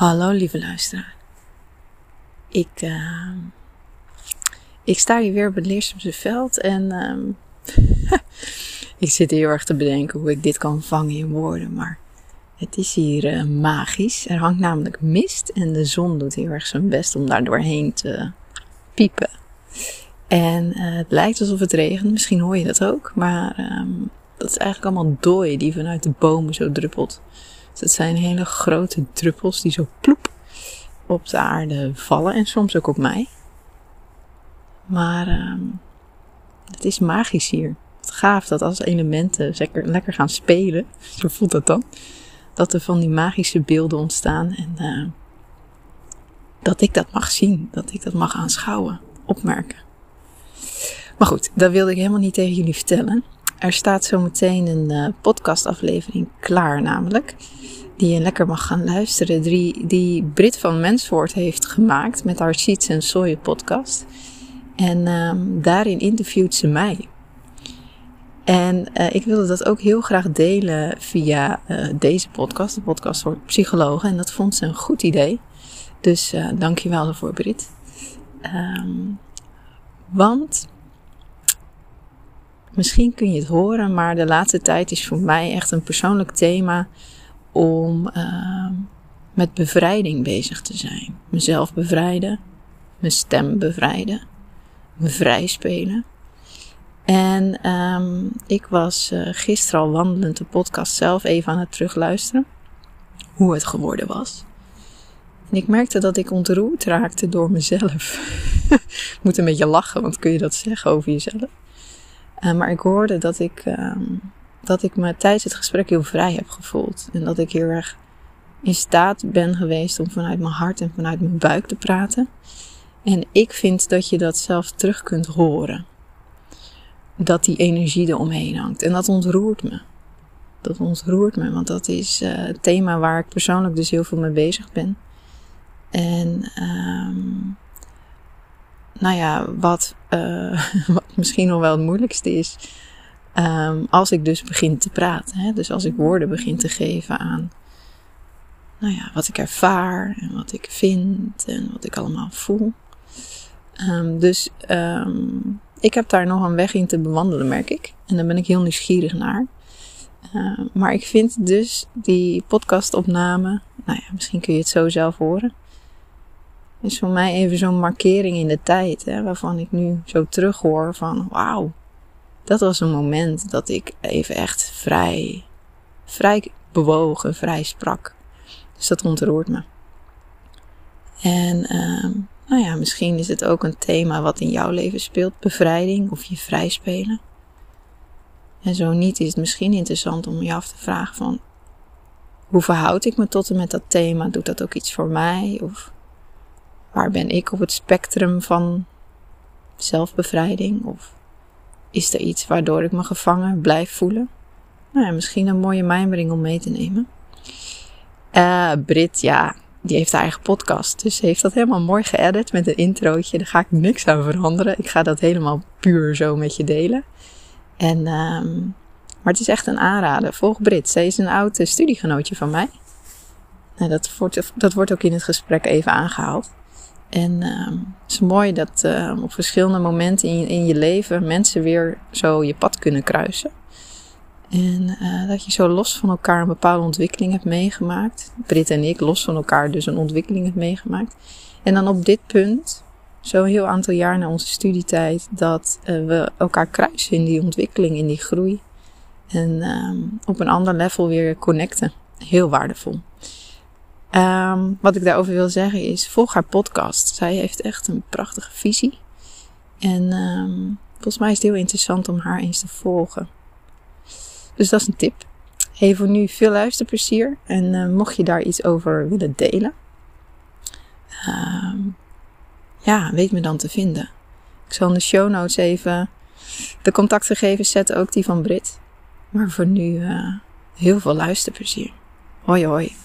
Hallo lieve luisteraar. Ik, uh, ik sta hier weer op het Leersumse veld en uh, ik zit heel erg te bedenken hoe ik dit kan vangen in woorden, maar het is hier uh, magisch. Er hangt namelijk mist en de zon doet heel erg zijn best om daar doorheen te piepen. En eh, het lijkt alsof het regent, misschien hoor je dat ook, maar um, dat is eigenlijk allemaal dooi die vanuit de bomen zo druppelt. Het zijn hele grote druppels die zo ploep op de aarde vallen en soms ook op mij. Maar uh, het is magisch hier. Het gaaf dat als elementen lekker, gaan spelen, zo voelt dat dan, dat er van die magische beelden ontstaan en uh, dat ik dat mag zien, dat ik dat mag aanschouwen, opmerken. Maar goed, dat wilde ik helemaal niet tegen jullie vertellen. Er staat zometeen een uh, podcastaflevering klaar namelijk. Die je lekker mag gaan luisteren. Die, die Brit van Menswoord heeft gemaakt met haar Seeds en Soja podcast. En um, daarin interviewt ze mij. En uh, ik wilde dat ook heel graag delen via uh, deze podcast. De podcast voor psychologen. En dat vond ze een goed idee. Dus uh, dankjewel daarvoor Brit. Um, want Misschien kun je het horen, maar de laatste tijd is voor mij echt een persoonlijk thema om uh, met bevrijding bezig te zijn. Mezelf bevrijden, mijn stem bevrijden, me vrij spelen. En um, ik was uh, gisteren al wandelend de podcast zelf even aan het terugluisteren. Hoe het geworden was. En ik merkte dat ik ontroerd raakte door mezelf. ik moet een beetje lachen, want kun je dat zeggen over jezelf? Uh, maar ik hoorde dat ik, uh, dat ik me tijdens het gesprek heel vrij heb gevoeld. En dat ik heel erg in staat ben geweest om vanuit mijn hart en vanuit mijn buik te praten. En ik vind dat je dat zelf terug kunt horen. Dat die energie eromheen hangt. En dat ontroert me. Dat ontroert me, want dat is uh, het thema waar ik persoonlijk dus heel veel mee bezig ben. En um, nou ja, wat, uh, wat misschien nog wel het moeilijkste is. Um, als ik dus begin te praten. Hè? Dus als ik woorden begin te geven aan nou ja, wat ik ervaar en wat ik vind en wat ik allemaal voel. Um, dus um, ik heb daar nog een weg in te bewandelen, merk ik. En daar ben ik heel nieuwsgierig naar. Maar ik vind dus die podcastopname, nou ja, misschien kun je het zo zelf horen is voor mij even zo'n markering in de tijd, hè, waarvan ik nu zo terughoor van wauw, dat was een moment dat ik even echt vrij, vrij bewogen, vrij sprak. Dus dat ontroert me. En uh, nou ja, misschien is het ook een thema wat in jouw leven speelt, bevrijding of je vrij spelen. En zo niet is het misschien interessant om je af te vragen van hoe verhoud ik me tot en met dat thema? Doet dat ook iets voor mij? Of Waar ben ik op het spectrum van zelfbevrijding? Of is er iets waardoor ik me gevangen blijf voelen? Nou misschien een mooie mijmering om mee te nemen. Uh, Brit, ja, die heeft haar eigen podcast. Dus ze heeft dat helemaal mooi geëdit met een introotje. Daar ga ik niks aan veranderen. Ik ga dat helemaal puur zo met je delen. En, um, maar het is echt een aanrader. Volg Brit. Zij is een oud studiegenootje van mij. Nou, dat, wordt, dat wordt ook in het gesprek even aangehaald. En uh, het is mooi dat uh, op verschillende momenten in, in je leven mensen weer zo je pad kunnen kruisen. En uh, dat je zo los van elkaar een bepaalde ontwikkeling hebt meegemaakt. Brit en ik los van elkaar dus een ontwikkeling hebt meegemaakt. En dan op dit punt, zo heel aantal jaar na onze studietijd, dat uh, we elkaar kruisen in die ontwikkeling, in die groei. En um, op een ander level weer connecten. Heel waardevol. Um, wat ik daarover wil zeggen is, volg haar podcast. Zij heeft echt een prachtige visie. En um, volgens mij is het heel interessant om haar eens te volgen. Dus dat is een tip. Hey, voor nu veel luisterplezier. En uh, mocht je daar iets over willen delen, um, ja, weet me dan te vinden. Ik zal in de show notes even de contactgegevens zetten, ook die van Brit. Maar voor nu uh, heel veel luisterplezier. Hoi hoi.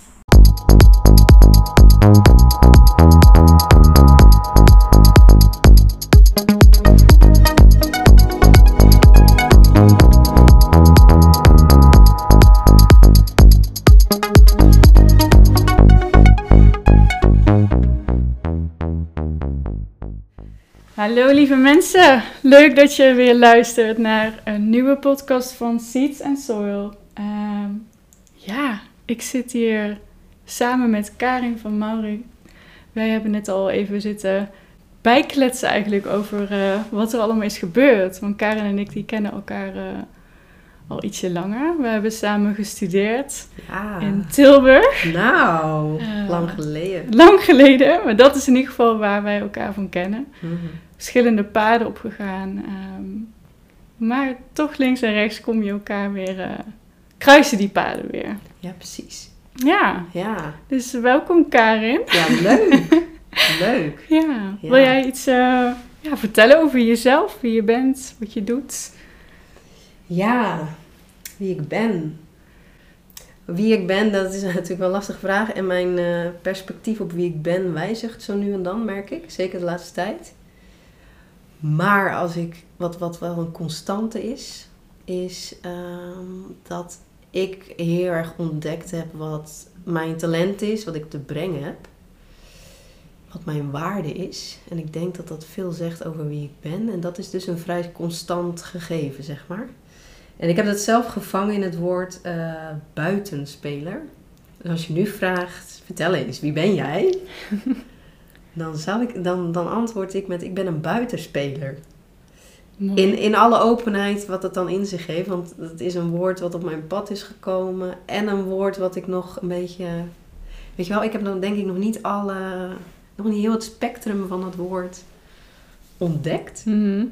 Hallo lieve mensen, leuk dat je weer luistert naar een nieuwe podcast van Seeds and Soil. Ehm, ja, ik zit hier samen met Karin van Maurik. Wij hebben net al even zitten bijkletsen eigenlijk over eh, wat er allemaal is gebeurd. Want Karin en ik die kennen elkaar eh, al ietsje langer. We hebben samen gestudeerd Ja. in Tilburg. Nou, Eh, lang geleden. Lang geleden, maar dat is in ieder geval waar wij elkaar van kennen. Mhm. verschillende paden opgegaan. ehm, maar toch links en rechts kom je elkaar weer, kruisen die paden weer. Ja, precies. Ja, Ja, dus welkom Karin. ja leuk. leuk. Ja, wil jij iets eh, ja, vertellen over jezelf, wie je bent, wat je doet? Ja, wie ik ben. Wie ik ben, dat is natuurlijk wel een lastige vraag. En mijn eh, perspectief op wie ik ben wijzigt zo nu en dan, merk ik. Zeker de laatste tijd. Maar als ik, wat, wat wel een constante is, is ehm, dat ik heel erg ontdekt heb wat mijn talent is, wat ik te brengen heb. Wat mijn waarde is. En ik denk dat dat veel zegt over wie ik ben. En dat is dus een vrij constant gegeven, zeg maar. En ik heb dat zelf gevangen in het woord eh, buitenspeler. Dus als je nu vraagt, vertel eens, wie ben jij? dan, zou ik, dan, dan antwoord ik met, ik ben een buitenspeler. In, in alle openheid wat het dan in zich heeft. Want het is een woord wat op mijn pad is gekomen. En een woord wat ik nog een beetje... Weet je wel, ik heb dan denk ik nog niet alle... Nog niet heel het spectrum van het woord ontdekt. Mhm.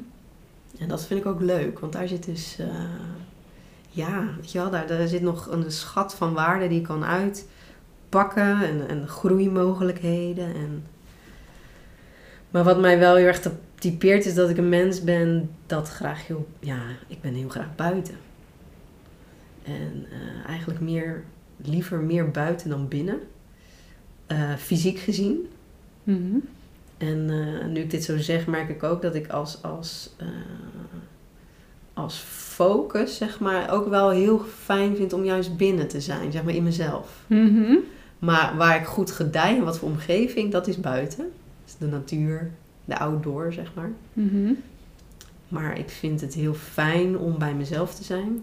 En dat vind ik ook leuk, want daar zit dus, eh, ja, weet je wel, daar, daar zit nog een schat van waarde die ik kan uitpakken en, en groeimogelijkheden. En... Maar wat mij wel heel erg typeert is dat ik een mens ben dat graag heel, ja, ik ben heel graag buiten. En eh, eigenlijk meer, liever meer buiten dan binnen, Eh, fysiek gezien. Mhm. En eh, nu ik dit zo zeg, merk ik ook dat ik als, als, als focus, zeg maar, ook wel heel fijn vind om juist binnen te zijn, zeg maar in mezelf. Mhm. Maar waar ik goed gedij en wat voor omgeving, dat is buiten. Dus de natuur, de outdoor, zeg maar. Mhm. Maar ik vind het heel fijn om bij mezelf te zijn.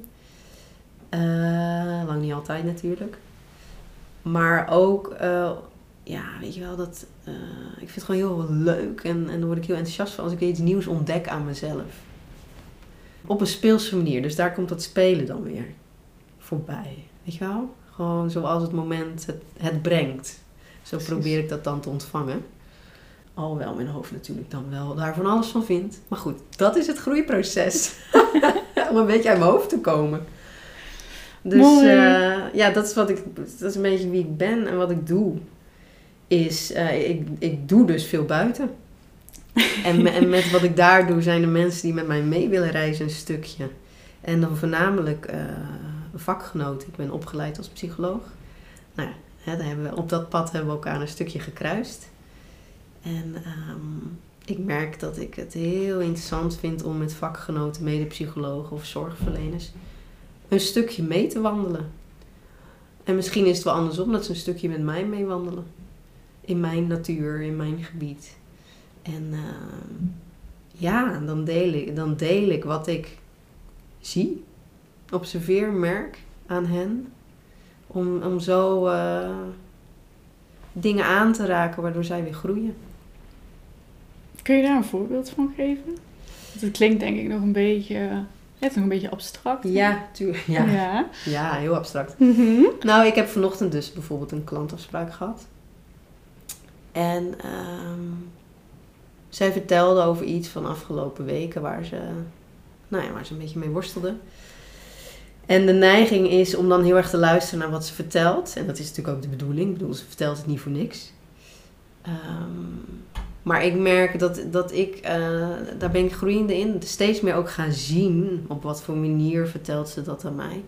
Eh, lang niet altijd natuurlijk. Maar ook, eh, ja, weet je wel, dat, eh, ik vind het gewoon heel leuk. En, en daar word ik heel enthousiast van als ik weer iets nieuws ontdek aan mezelf. Op een speelse manier. Dus daar komt dat spelen dan weer voorbij. Weet je wel? Gewoon zoals het moment het, het brengt. Zo Precies. probeer ik dat dan te ontvangen. Alhoewel mijn hoofd natuurlijk dan wel daar van alles van vindt. Maar goed, dat is het groeiproces. Om een beetje uit mijn hoofd te komen. Dus eh, ja, dat is wat ik. Dat is een beetje wie ik ben en wat ik doe. Is, eh, ik, ik doe dus veel buiten. En, me- en met wat ik daar doe, zijn de mensen die met mij mee willen reizen een stukje. En dan voornamelijk eh vakgenoten. Ik ben opgeleid als psycholoog. Nou ja, hè, daar hebben we, op dat pad hebben we elkaar een stukje gekruist. En ehm, ik merk dat ik het heel interessant vind om met vakgenoten, medepsychologen of zorgverleners een stukje mee te wandelen. En misschien is het wel andersom dat ze een stukje met mij meewandelen. In mijn natuur, in mijn gebied. En ehm, ja, dan deel, ik, dan deel ik wat ik zie, observeer, merk aan hen. Om, om zo eh, dingen aan te raken waardoor zij weer groeien. Kun je daar een voorbeeld van geven? Want het klinkt denk ik nog een beetje, het is nog een beetje abstract. Ja, tuurlijk. Ja. Ja. ja, heel abstract. Mhm. Nou, ik heb vanochtend dus bijvoorbeeld een klantafspraak gehad. En ehm, zij vertelde over iets van afgelopen weken waar ze, nou ja, waar ze een beetje mee worstelde. En de neiging is om dan heel erg te luisteren naar wat ze vertelt. En dat is natuurlijk ook de bedoeling. Ik bedoel, ze vertelt het niet voor niks. Ehm, maar ik merk dat, dat ik, eh, daar ben ik groeiende in, steeds meer ook gaan zien op wat voor manier vertelt ze dat aan mij.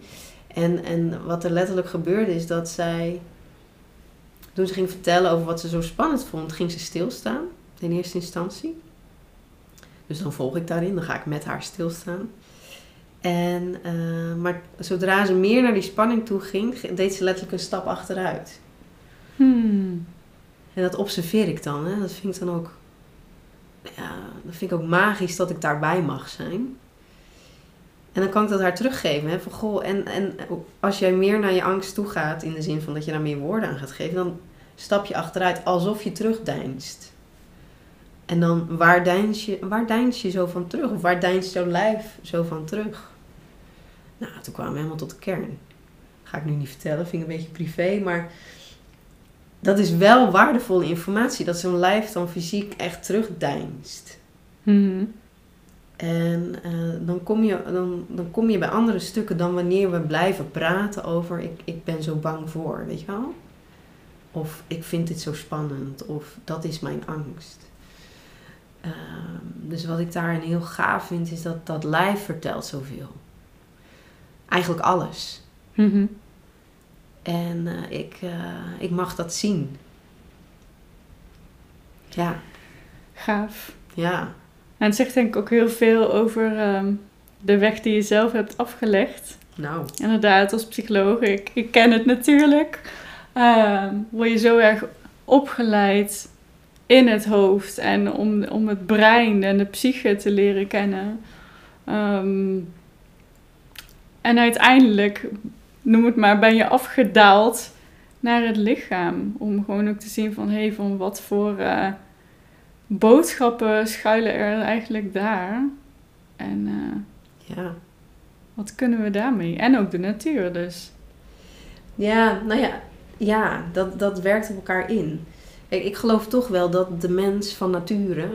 En, en wat er letterlijk gebeurde is dat zij, toen ze ging vertellen over wat ze zo spannend vond, ging ze stilstaan in eerste instantie. Dus dan volg ik daarin, dan ga ik met haar stilstaan. En, eh, maar zodra ze meer naar die spanning toe ging, deed ze letterlijk een stap achteruit. Hmm. En dat observeer ik dan, hè? dat vind ik dan ook ja, dat vind ik ook magisch dat ik daarbij mag zijn. En dan kan ik dat haar teruggeven. Hè? Van, goh, en, en als jij meer naar je angst toe gaat, in de zin van dat je daar meer woorden aan gaat geven, dan stap je achteruit alsof je terugdeinst. En dan, waar deins je, waar je zo van terug? Of waar deinst jouw lijf zo van terug? Nou, toen kwamen we helemaal tot de kern. Ga ik nu niet vertellen, vind ik een beetje privé, maar dat is wel waardevolle informatie, dat zo'n lijf dan fysiek echt terugdeinst. Mhm. En eh, dan, kom je, dan, dan kom je bij andere stukken dan wanneer we blijven praten over ik, ik ben zo bang voor, weet je wel? Of ik vind dit zo spannend, of dat is mijn angst. Ehm, dus wat ik daarin heel gaaf vind, is dat dat lijf vertelt zoveel. Eigenlijk alles. Mhm. En eh, ik, eh, ik mag dat zien. Ja, Gaaf. ja, En het zegt denk ik ook heel veel over ehm, de weg die je zelf hebt afgelegd. nou, Inderdaad, als psycholoog, ik, ik ken het natuurlijk. Ehm, word je zo erg opgeleid in het hoofd en om, om het brein en de psyche te leren kennen. Ehm, en uiteindelijk, noem het maar, ben je afgedaald naar het lichaam. Om gewoon ook te zien van, hé, hey, van wat voor eh, boodschappen schuilen er eigenlijk daar. En eh, ja. wat kunnen we daarmee? En ook de natuur dus. Ja, nou ja, ja dat, dat werkt op elkaar in. Kijk, ik geloof toch wel dat de mens van nature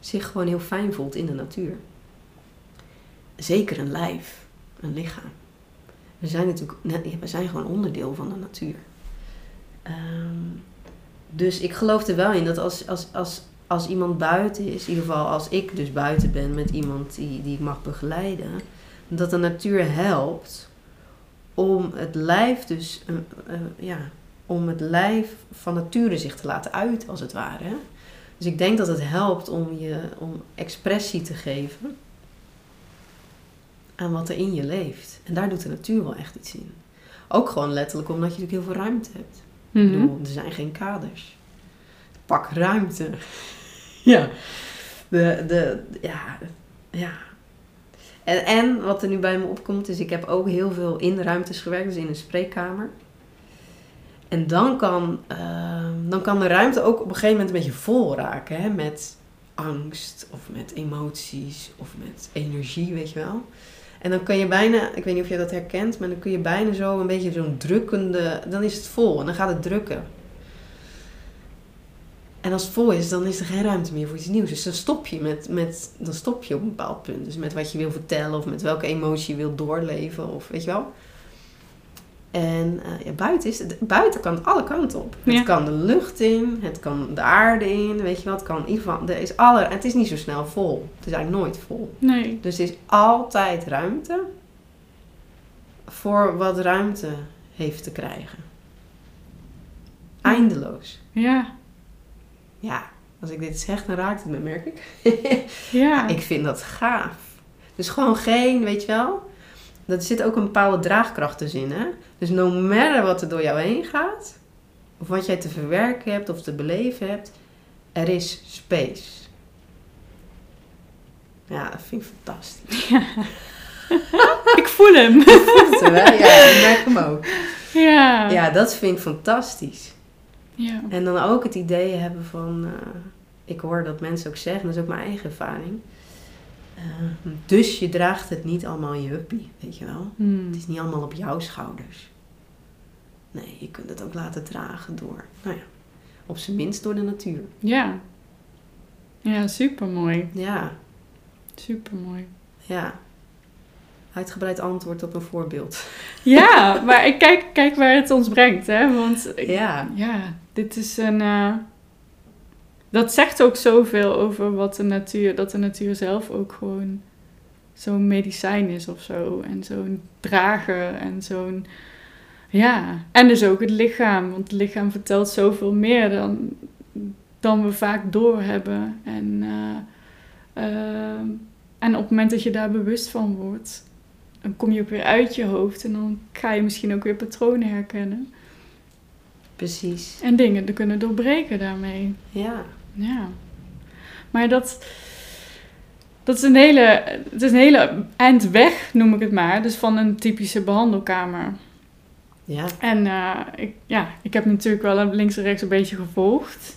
zich gewoon heel fijn voelt in de natuur. Zeker een lijf, een lichaam. We zijn natuurlijk, we zijn gewoon onderdeel van de natuur. Ehm, dus ik geloof er wel in dat als, als, als, als iemand buiten is, in ieder geval als ik dus buiten ben met iemand die, die ik mag begeleiden, dat de natuur helpt om het lijf dus, eh, eh, ja, om het lijf van nature zich te laten uiten, als het ware. Dus ik denk dat het helpt om je om expressie te geven aan wat er in je leeft. En daar doet de natuur wel echt iets in. Ook gewoon letterlijk omdat je natuurlijk heel veel ruimte hebt. Mhm. bedoel, er zijn geen kaders. Pak ruimte. ja. De, de, ja. Ja. En, en wat er nu bij me opkomt is, ik heb ook heel veel in ruimtes gewerkt, dus in een spreekkamer. En dan kan, ehm, dan kan de ruimte ook op een gegeven moment een beetje vol raken. Hè? Met angst of met emoties of met energie, weet je wel. En dan kun je bijna, ik weet niet of je dat herkent, maar dan kun je bijna zo een beetje zo'n drukkende, dan is het vol en dan gaat het drukken. En als het vol is, dan is er geen ruimte meer voor iets nieuws. Dus dan stop je, met, met, dan stop je op een bepaald punt. Dus met wat je wil vertellen of met welke emotie je wil doorleven of weet je wel. En eh, ja, buiten, is het, buiten kan alle kanten op. Ja. Het kan de lucht in, het kan de aarde in, weet je wel. Het kan in ieder geval, er is alle, het is niet zo snel vol. Het is eigenlijk nooit vol. Nee. Dus er is altijd ruimte voor wat ruimte heeft te krijgen. Eindeloos. Ja. Ja, als ik dit zeg, dan raakt het me, merk ik. Ja. Ik vind dat gaaf. Dus gewoon geen, weet je wel. Er zit ook een bepaalde draagkracht dus in, hè. Dus no matter wat er door jou heen gaat, of wat jij te verwerken hebt of te beleven hebt, er is space. Ja, dat vind ik fantastisch. Ik voel hem. Terwijl, ja, ik merk hem ook. Ja. Ja, dat vind ik fantastisch. Ja. En dan ook het idee hebben van, eh, ik hoor dat mensen ook zeggen, dat is ook mijn eigen ervaring. Eh, dus je draagt het niet allemaal in je huppie, weet je wel. Hmm. Het is niet allemaal op jouw schouders. Nee, je kunt het ook laten dragen door, nou ja, op zijn minst door de natuur. Ja. Ja, super mooi. Ja, Super mooi. ja. Uitgebreid antwoord op een voorbeeld. Ja, maar ik kijk, kijk waar het ons brengt, hè? Want ik- Ja, ja, dit is een. eh, dat zegt ook zoveel over wat de natuur, dat de natuur zelf ook gewoon zo'n medicijn is of zo. En zo'n drager en zo'n. Ja, en dus ook het lichaam. Want het lichaam vertelt zoveel meer dan, dan we vaak doorhebben. En, eh, ehm, en op het moment dat je daar bewust van wordt, dan kom je ook weer uit je hoofd. En dan ga je misschien ook weer patronen herkennen. precies. En dingen te kunnen doorbreken daarmee. Ja, Ja. Maar dat, dat is een hele, het is een hele eind weg, noem ik het maar. Dus van een typische behandelkamer. Ja. En eh, ik, ja, ik heb natuurlijk wel links en rechts een beetje gevolgd.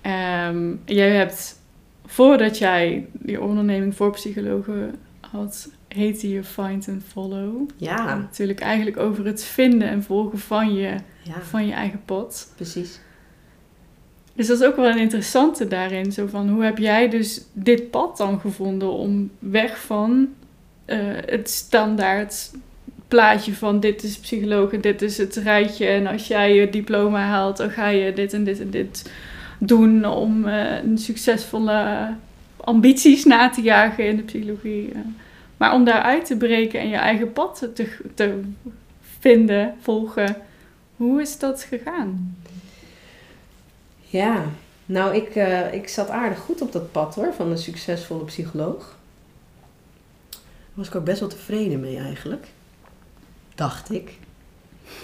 Ehm, jij hebt, voordat jij die onderneming voor psychologen had, heette je Find and Follow. En Ja, natuurlijk eigenlijk over het vinden en volgen van je, ja, van je eigen pad. precies. Dus dat is ook wel een interessante daarin. Zo van, hoe heb jij dus dit pad dan gevonden om weg van eh, het standaard plaatje van dit is psycholoog en dit is het rijtje. En als jij je diploma haalt, dan ga je dit en dit en dit doen om eh, een succesvolle ambities na te jagen in de psychologie. eh. Maar om daaruit te breken en je eigen pad te, te vinden, volgen. Hoe is dat gegaan? Ja, nou, ik, eh, ik zat aardig goed op dat pad hoor, van een succesvolle psycholoog. Daar was ik ook best wel tevreden mee eigenlijk. Dacht ik.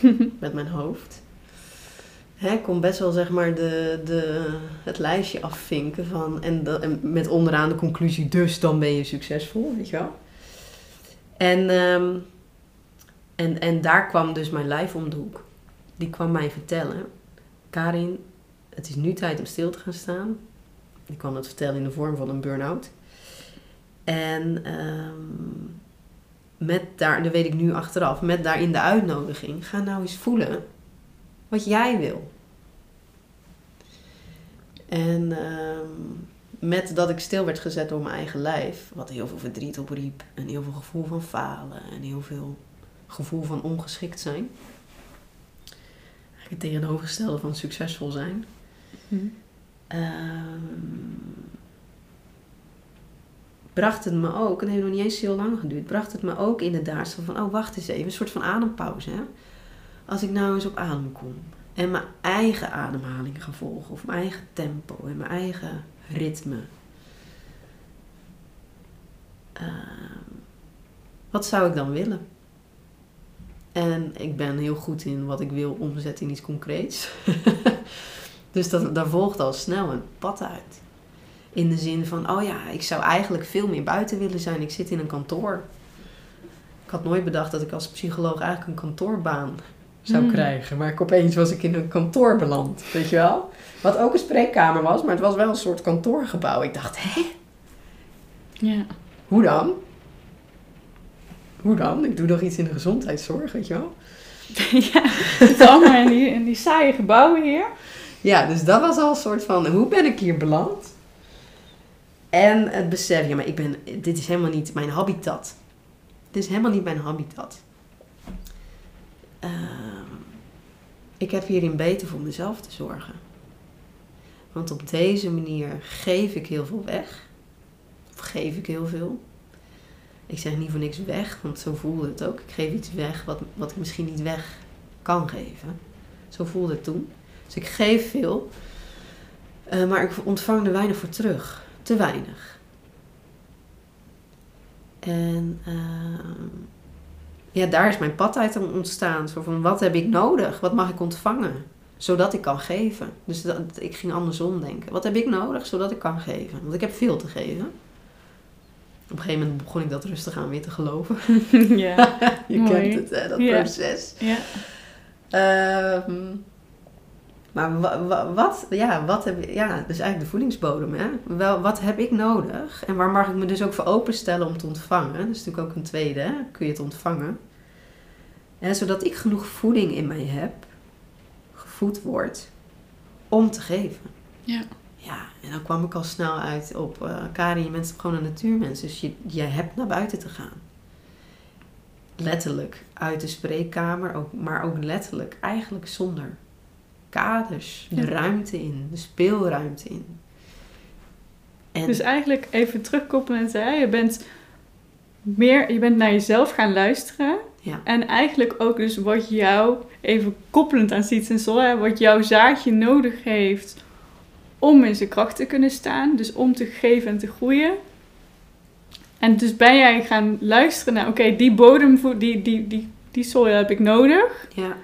Met mijn hoofd. Hè, ik kon best wel zeg maar de, de, het lijstje afvinken van... En, en met onderaan de conclusie, dus dan ben je succesvol, weet je wel. En, ehm, en, en daar kwam dus mijn lijf om de hoek. Die kwam mij vertellen... Karin, het is nu tijd om stil te gaan staan. Ik kwam dat vertellen in de vorm van een burn-out. En ehm, met daar, dat weet ik nu achteraf, met daarin de uitnodiging, ga nou eens voelen wat jij wil. En ehm, met dat ik stil werd gezet door mijn eigen lijf, wat heel veel verdriet opriep en heel veel gevoel van falen en heel veel gevoel van ongeschikt zijn. Eigenlijk het tegenovergestelde van succesvol zijn. Ehm, bracht het me ook, en heeft nog niet eens heel lang geduurd, bracht het me ook inderdaad zo van, oh wacht eens even, een soort van adempauze. Hè? Als ik nou eens op adem kom en mijn eigen ademhaling ga volgen, of mijn eigen tempo en mijn eigen ritme. Ehm, wat zou ik dan willen? En ik ben heel goed in wat ik wil omzetten in iets concreets. dus dat, daar volgt al snel een pad uit. In de zin van, oh ja, ik zou eigenlijk veel meer buiten willen zijn. Ik zit in een kantoor. Ik had nooit bedacht dat ik als psycholoog eigenlijk een kantoorbaan zou Hmm. krijgen. Maar ik, opeens was ik in een kantoor beland, weet je wel? Wat ook een spreekkamer was, maar het was wel een soort kantoorgebouw. Ik dacht, hé, Ja. hoe dan? Hoe dan? Ik doe nog iets in de gezondheidszorg, weet je wel? ja, het allemaal in die, in die saaie gebouwen hier. Ja, dus dat was al een soort van, hoe ben ik hier beland? En het besef, ja, maar ik ben, dit is helemaal niet mijn habitat. Dit is helemaal niet mijn habitat. Ehm, ik heb hierin beter voor mezelf te zorgen. Want op deze manier geef ik heel veel weg. Of geef ik heel veel. Ik zeg niet voor niks weg, want zo voelde het ook. Ik geef iets weg wat, wat ik misschien niet weg kan geven. Zo voelde het toen. Dus ik geef veel, eh, maar ik ontvang er weinig voor terug. Te weinig. En ehm, ja, daar is mijn pad uit ontstaan. Zo van, wat heb ik nodig? Wat mag ik ontvangen? Zodat ik kan geven. Dus dat, ik ging andersom denken. Wat heb ik nodig, zodat ik kan geven? Want ik heb veel te geven. Op een gegeven moment begon ik dat rustig aan weer te geloven. ja. Je Mooi. kent het, hè, dat Ja. proces. ja. Ehm, maar wa- wa- wat, ja, wat heb ja, dus eigenlijk de voedingsbodem, hè? Wel, wat heb ik nodig? En waar mag ik me dus ook voor openstellen om te ontvangen? Dat is natuurlijk ook een tweede, hè? Kun je het ontvangen? En zodat ik genoeg voeding in mij heb, gevoed word, om te geven. Ja. Ja, en dan kwam ik al snel uit op, Karin, je bent gewoon een natuurmens, dus je, jij hebt naar buiten te gaan letterlijk uit de spreekkamer, ook, maar ook letterlijk eigenlijk zonder kaders. De ruimte in, de speelruimte in. En Dus eigenlijk even terugkoppelend, hè? je bent meer, je bent naar jezelf gaan luisteren. Ja. En eigenlijk ook dus wat jou, even koppelend aan Seeds and Soul, hè, wat jouw zaadje nodig heeft om in zijn kracht te kunnen staan. Dus om te geven en te groeien. En dus ben jij gaan luisteren naar, oké, die bodem, die, die, die, die soil heb ik nodig. ja,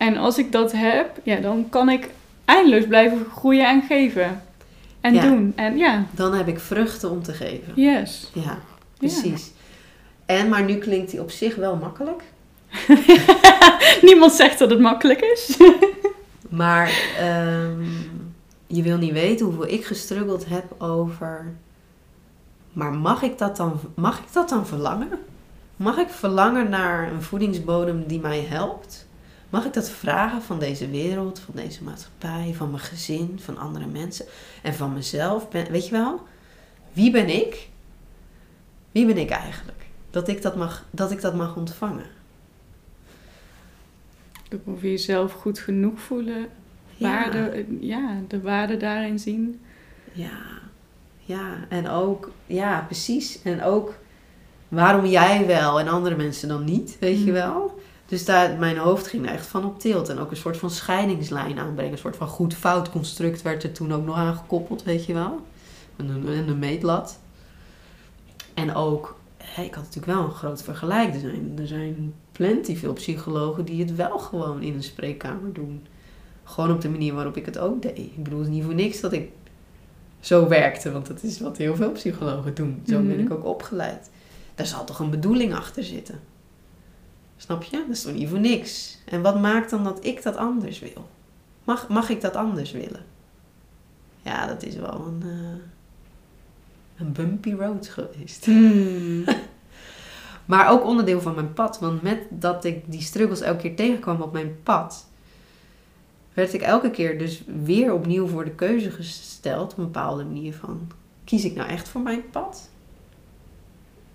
En als ik dat heb, ja, dan kan ik eindeloos blijven groeien en geven. En Ja. doen. En ja, Dan heb ik vruchten om te geven. yes. Ja, precies. En, maar nu klinkt die op zich wel makkelijk. Niemand zegt dat het makkelijk is. Maar ehm, je wil niet weten hoeveel ik gestruggeld heb over. Maar mag ik dat dan, mag ik dat dan verlangen? Mag ik verlangen naar een voedingsbodem die mij helpt? Mag ik dat vragen van deze wereld, van deze maatschappij, van mijn gezin, van andere mensen en van mezelf? Ben, weet je wel? Wie ben ik? Wie ben ik eigenlijk? Dat ik dat mag, dat ik dat mag ontvangen. Ook over jezelf goed genoeg voelen. Waarde, ja, de waarde daarin zien. Ja, ja, en ook, ja, precies. En ook waarom jij wel en andere mensen dan niet, weet je Mm. wel? Dus daar, mijn hoofd ging er echt van op tilt. En ook een soort van scheidingslijn aanbrengen. Een soort van goed-fout construct werd er toen ook nog aangekoppeld, weet je wel? En een, en een meetlat. En ook, ik had natuurlijk wel een groot vergelijk. Er zijn, er zijn plenty veel psychologen die het wel gewoon in een spreekkamer doen. Gewoon op de manier waarop ik het ook deed. Ik bedoel, het is niet voor niks dat ik zo werkte. Want dat is wat heel veel psychologen doen. Zo ben Mhm. ik ook opgeleid. Daar zal toch een bedoeling achter zitten. Snap je? Dat is toch niet voor niks. En wat maakt dan dat ik dat anders wil? Mag, mag ik dat anders willen? Ja, dat is wel een, eh, een bumpy road geweest. Hmm. Maar ook onderdeel van mijn pad. Want met dat ik die struggles elke keer tegenkwam op mijn pad, werd ik elke keer dus weer opnieuw voor de keuze gesteld. Op een bepaalde manier van, kies ik nou echt voor mijn pad?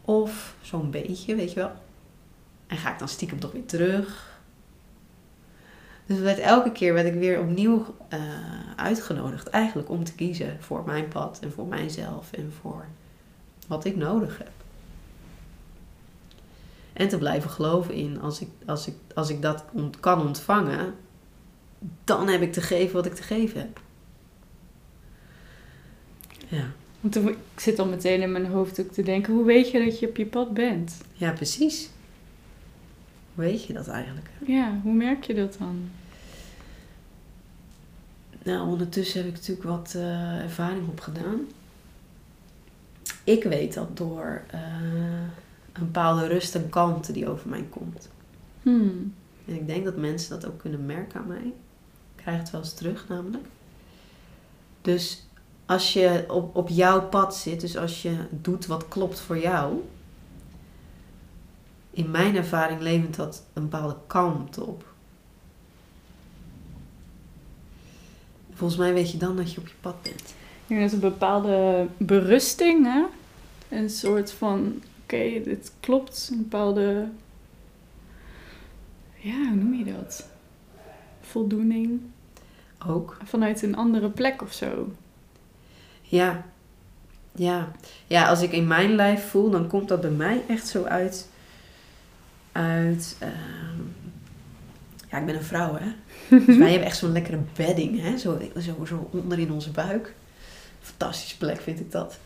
Of zo'n beetje, weet je wel. En ga ik dan stiekem toch weer terug? Dus werd elke keer werd ik weer opnieuw eh, uitgenodigd eigenlijk om te kiezen voor mijn pad en voor mijzelf en voor wat ik nodig heb. En te blijven geloven in, als ik, als ik, als ik dat ont- kan ontvangen, dan heb ik te geven wat ik te geven heb. Ja, Want ik zit al meteen in mijn hoofd ook te denken, hoe weet je dat je op je pad bent? ja precies. Hoe weet je dat eigenlijk? Ja, hoe merk je dat dan? Nou, ondertussen heb ik natuurlijk wat eh, ervaring opgedaan. Ik weet dat door eh, een bepaalde rust en kalmte die over mij komt. Hmm. En ik denk dat mensen dat ook kunnen merken aan mij. Ik krijg het wel eens terug namelijk. Dus als je op, op jouw pad zit, dus als je doet wat klopt voor jou. In mijn ervaring levert dat een bepaalde kalmte op. Volgens mij weet je dan dat je op je pad bent. Denk dat een bepaalde berusting, hè? Een soort van, oké, dit klopt. Een bepaalde, ja, hoe noem je dat? Voldoening. Ook. Vanuit een andere plek of zo. Ja. Ja. Ja, als ik in mijn lijf voel, dan komt dat bij mij echt zo uit. Uit. ehm, ja, ik ben een vrouw, hè. Dus wij hebben echt zo'n lekkere bedding, hè. Zo, zo, zo onder in onze buik. Fantastische plek vind ik dat.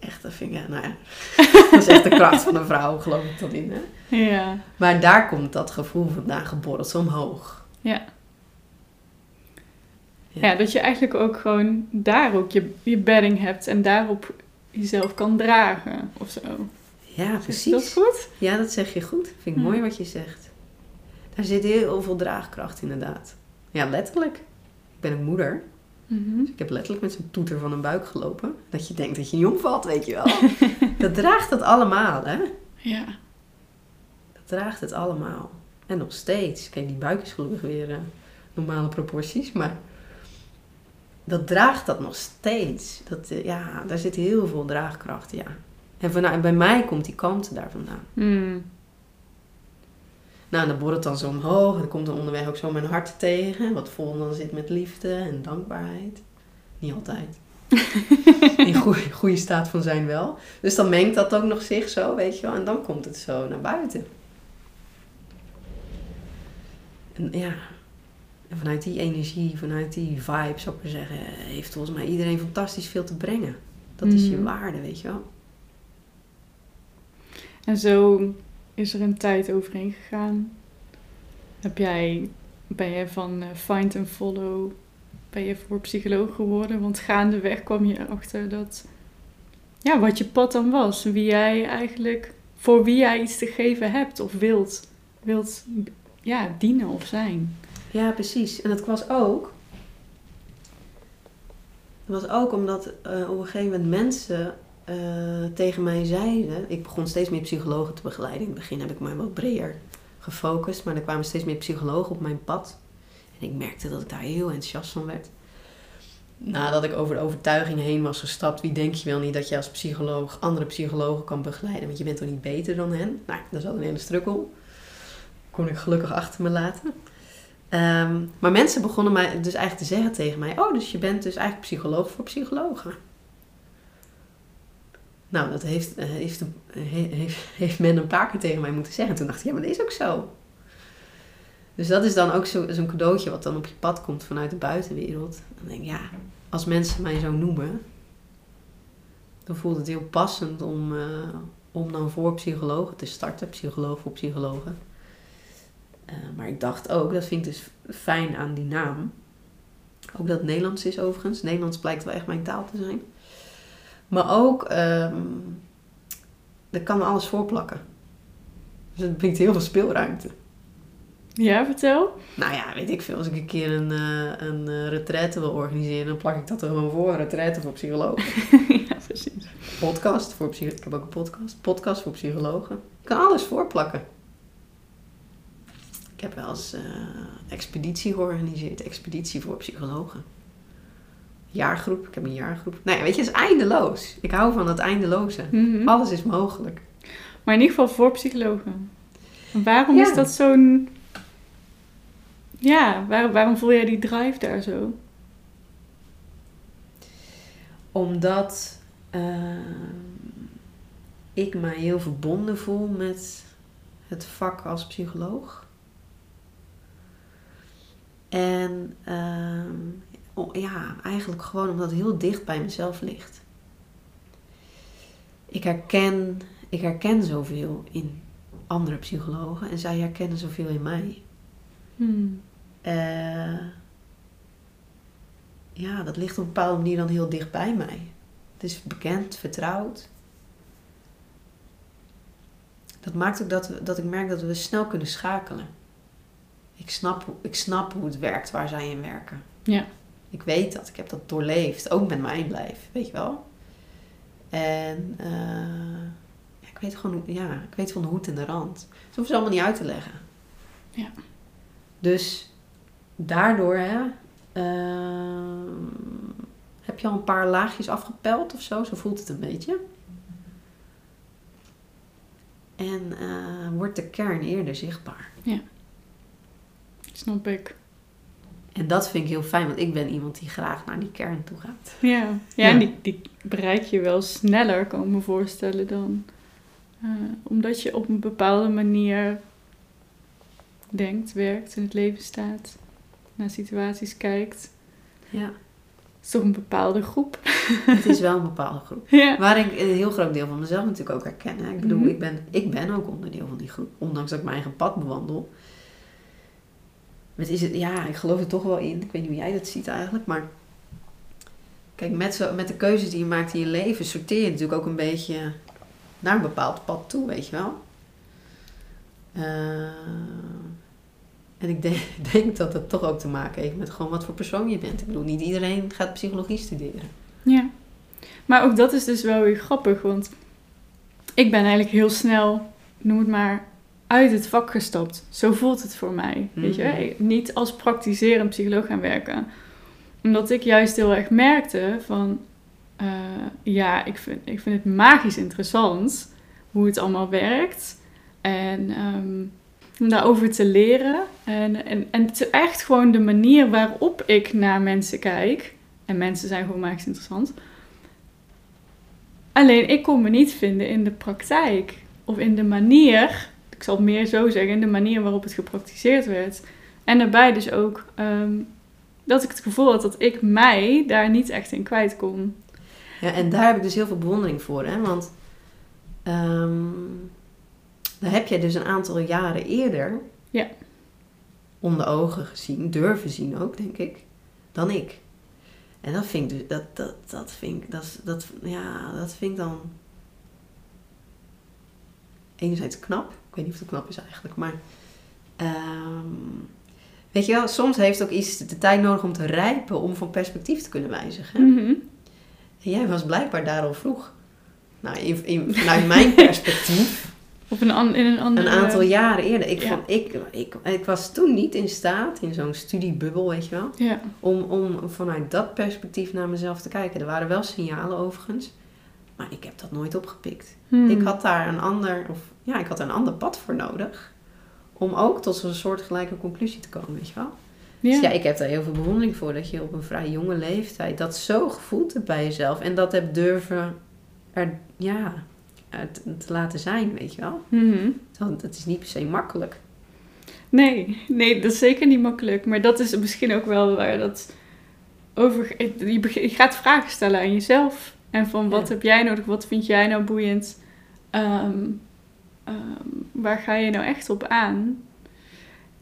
Echt, dat vind ik, ja, nou ja. Dat is echt de kracht van een vrouw, geloof ik dat in, hè. Ja. Maar daar komt dat gevoel vandaan geborreld, zo omhoog. Ja. Ja. Ja, dat je eigenlijk ook gewoon daar ook je, je bedding hebt en daarop jezelf kan dragen of zo. Ja, Is precies. dat goed? Ja, dat zeg je goed. Vind ik Hm. mooi wat je zegt. Daar zit heel veel draagkracht inderdaad. Ja, letterlijk. Ik ben een moeder. Mhm. Ik heb letterlijk met zo'n toeter van een buik gelopen. Dat je denkt dat je niet omvalt, weet je wel. dat draagt het allemaal, hè? Ja. Dat draagt het allemaal. En nog steeds. Kijk, die buik is gelukkig weer eh, normale proporties, maar... Dat draagt dat nog steeds. Dat, eh, ja, daar zit heel veel draagkracht, ja. En vanuit, bij mij komt die kant daar vandaan. Hmm. Nou, en dan borrelt dan zo omhoog. En dan komt dan onderweg ook zo mijn hart tegen. Wat vol dan zit met liefde en dankbaarheid. Niet altijd. In goede, goede staat van zijn wel. Dus dan mengt dat ook nog zich zo, weet je wel. En dan komt het zo naar buiten. En ja, en vanuit die energie, vanuit die vibe, zou ik maar zeggen, heeft volgens mij iedereen fantastisch veel te brengen. Dat is je Mhm. waarde, weet je wel. En zo is er een tijd overheen gegaan. Heb jij, ben jij van eh, find and follow ben je voor psycholoog geworden. Want gaandeweg kwam je erachter dat, ja, wat je pad dan was. Wie jij eigenlijk, voor wie jij iets te geven hebt of wilt, wilt ja, dienen of zijn. Ja, precies. En dat was ook. Dat was ook omdat eh, op een gegeven moment mensen eh, tegen mij zeiden. Ik begon steeds meer psychologen te begeleiden. In het begin heb ik mij wat breder gefocust, maar er kwamen steeds meer psychologen op mijn pad. En ik merkte dat ik daar heel enthousiast van werd. Nadat ik over de overtuiging heen was gestapt, wie denk je wel niet dat je als psycholoog andere psychologen kan begeleiden? Want je bent toch niet beter dan hen? Nou, dat is al een hele strukkel. Kon ik gelukkig achter me laten. Ehm, maar mensen begonnen mij dus eigenlijk te zeggen tegen mij: Oh, dus je bent dus eigenlijk psycholoog voor psychologen. Nou, dat heeft, eh, heeft, heeft, heeft men een paar keer tegen mij moeten zeggen. Toen dacht ik: Ja, maar dat is ook zo. Dus dat is dan ook zo'n cadeautje wat dan op je pad komt vanuit de buitenwereld. Dan denk ik: Ja, als mensen mij zo noemen, dan voelt het heel passend om, uh, om dan voor psychologen te starten. Psycholoog voor psychologen. Uh, maar ik dacht ook, dat vind ik dus fijn aan die naam. Ook dat het Nederlands is overigens. Nederlands blijkt wel echt mijn taal te zijn. Maar ook, um, er kan alles voorplakken. Dus dat biedt heel veel speelruimte. Ja, vertel. Nou ja, weet ik veel. Als ik een keer een, uh, een uh, retraite wil organiseren, dan plak ik dat er gewoon voor. Retraite voor psychologen. ja, precies. Podcast voor psychologen. Ik heb ook een podcast. Podcast voor psychologen. Je kan alles voorplakken. Ik heb wel eens uh, expeditie georganiseerd. Expeditie voor psychologen. Jaargroep. Ik heb een jaargroep. Nou ja, weet je, het is eindeloos. Ik hou van dat eindeloze. Mm -hmm. Alles is mogelijk. Maar in ieder geval voor psychologen. En waarom ja. is dat zo'n... Ja, waar, waarom voel jij die drive daar zo? Omdat uh, ik mij heel verbonden voel met het vak als psycholoog. En uh, ja, eigenlijk gewoon omdat het heel dicht bij mezelf ligt. Ik herken, ik herken zoveel in andere psychologen en zij herkennen zoveel in mij. Hmm. Uh, ja, dat ligt op een bepaalde manier dan heel dicht bij mij. Het is bekend, vertrouwd. Dat maakt ook dat, dat ik merk dat we snel kunnen schakelen. Ik snap, ik snap hoe het werkt waar zij in werken. Ja. Ik weet dat, ik heb dat doorleefd, ook met mijn lijf, weet je wel. En uh, ja, ik weet gewoon, ja, ik weet van de hoed en de rand. Dat hoeven ze allemaal niet uit te leggen. Ja. Dus daardoor hè, uh, heb je al een paar laagjes afgepeld of zo, zo voelt het een beetje. En uh, wordt de kern eerder zichtbaar. Ja. Snap ik. En dat vind ik heel fijn, want ik ben iemand die graag naar die kern toe gaat. Ja, ja, ja. en die, die bereik je wel sneller, kan ik me voorstellen, dan. Uh, omdat je op een bepaalde manier denkt, werkt, in het leven staat, naar situaties kijkt. Ja. Het is toch een bepaalde groep. Het is wel een bepaalde groep. Ja. Waar ik een heel groot deel van mezelf natuurlijk ook herken. Hè? Ik bedoel, Mhm. ik, ben, ik ben ook onderdeel van die groep. Ondanks dat ik mijn eigen pad bewandel. Is het, ja, ik geloof er toch wel in. Ik weet niet hoe jij dat ziet eigenlijk. Maar kijk, met, zo, met de keuzes die je maakt in je leven... sorteer je natuurlijk ook een beetje naar een bepaald pad toe, weet je wel. Uh, en ik denk, denk dat het toch ook te maken heeft met gewoon wat voor persoon je bent. Ik bedoel, niet iedereen gaat psychologie studeren. Ja. Maar ook dat is dus wel weer grappig, want ik ben eigenlijk heel snel, noem het maar, uit het vak gestapt. Zo voelt het voor mij. Weet je? Mhm. Niet als praktiserend psycholoog gaan werken. Omdat ik juist heel erg merkte van... uh, ja, ik vind, ik vind het magisch interessant hoe het allemaal werkt. En um, om daarover te leren. En, en, en het is echt gewoon de manier waarop ik naar mensen kijk. En mensen zijn gewoon magisch interessant. Alleen ik kon me niet vinden in de praktijk. Of in de manier, ik zal het meer zo zeggen, de manier waarop het gepraktiseerd werd. En daarbij dus ook um, dat ik het gevoel had dat ik mij daar niet echt in kwijt kon. Ja, en daar heb ik dus heel veel bewondering voor. Hè? Want um, daar heb jij dus een aantal jaren eerder ja. om de ogen gezien, durven zien ook, denk ik. dan ik. En dat vind ik dus, dat, dat, dat vind ik, dat, dat, ja, dat vind ik dan enerzijds knap. Ik weet niet of het knap is eigenlijk, maar ehm, weet je wel, soms heeft ook iets de tijd nodig om te rijpen, om van perspectief te kunnen wijzigen. Mhm. En jij was blijkbaar daar al vroeg. Nou, in, in- vanuit mijn perspectief, Op een, an- in een andere... een aantal jaren eerder. Ik, Ja. vond, ik, ik, ik was toen niet in staat, in zo'n studiebubbel, weet je wel, Ja. om, om vanuit dat perspectief naar mezelf te kijken. Er waren wel signalen overigens, maar ik heb dat nooit opgepikt. Hmm. Ik had daar een ander, of ja, ik had een ander pad voor nodig. Om ook tot zo'n soortgelijke conclusie te komen, weet je wel. Ja. Dus ja, ik heb daar heel veel bewondering voor. Dat je op een vrij jonge leeftijd dat zo gevoeld hebt bij jezelf. En dat hebt durven er, ja, te laten zijn, weet je wel. Mhm. Want het is niet per se makkelijk. Nee, nee, dat is zeker niet makkelijk. Maar dat is misschien ook wel waar dat over... Je, gaat vragen stellen aan jezelf. En van wat Ja. heb jij nodig? Wat vind jij nou boeiend? Ehm, ehm, waar ga je nou echt op aan?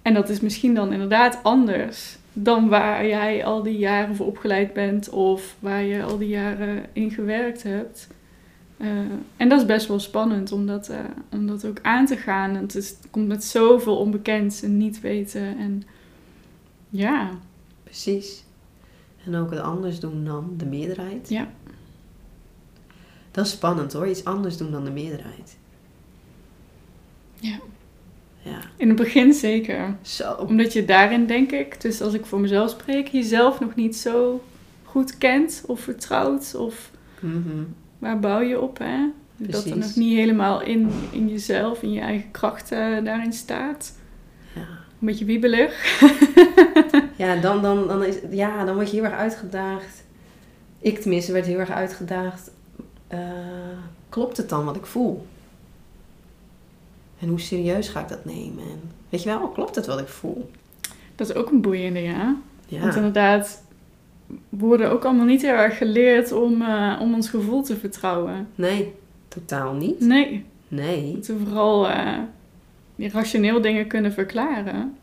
En dat is misschien dan inderdaad anders dan waar jij al die jaren voor opgeleid bent of waar je al die jaren in gewerkt hebt. Eh, en dat is best wel spannend om dat, eh, om dat ook aan te gaan. Het, is, het komt met zoveel onbekends en niet weten. En ja, Precies. En ook het anders doen dan de meerderheid. Ja. Dat is spannend hoor. Iets anders doen dan de meerderheid. Ja. Ja. in het begin zeker. Zo. Omdat je daarin, denk ik, dus als ik voor mezelf spreek, jezelf nog niet zo goed kent of vertrouwt. Of Mhm. waar bouw je op, hè? Dat er nog niet helemaal in, in jezelf, in je eigen krachten daarin staat. Ja. Een beetje wiebelig. Ja, dan, dan, dan, is, ja, dan word je heel erg uitgedaagd. Ik tenminste werd heel erg uitgedaagd. eh, klopt het dan wat ik voel? En hoe serieus ga ik dat nemen? En, weet je wel, klopt het wat ik voel? Dat is ook een boeiende, ja. Want inderdaad, we worden ook allemaal niet heel erg geleerd om, eh, om ons gevoel te vertrouwen. nee, totaal niet. Nee, we Nee, moeten vooral eh, die rationeel dingen kunnen verklaren.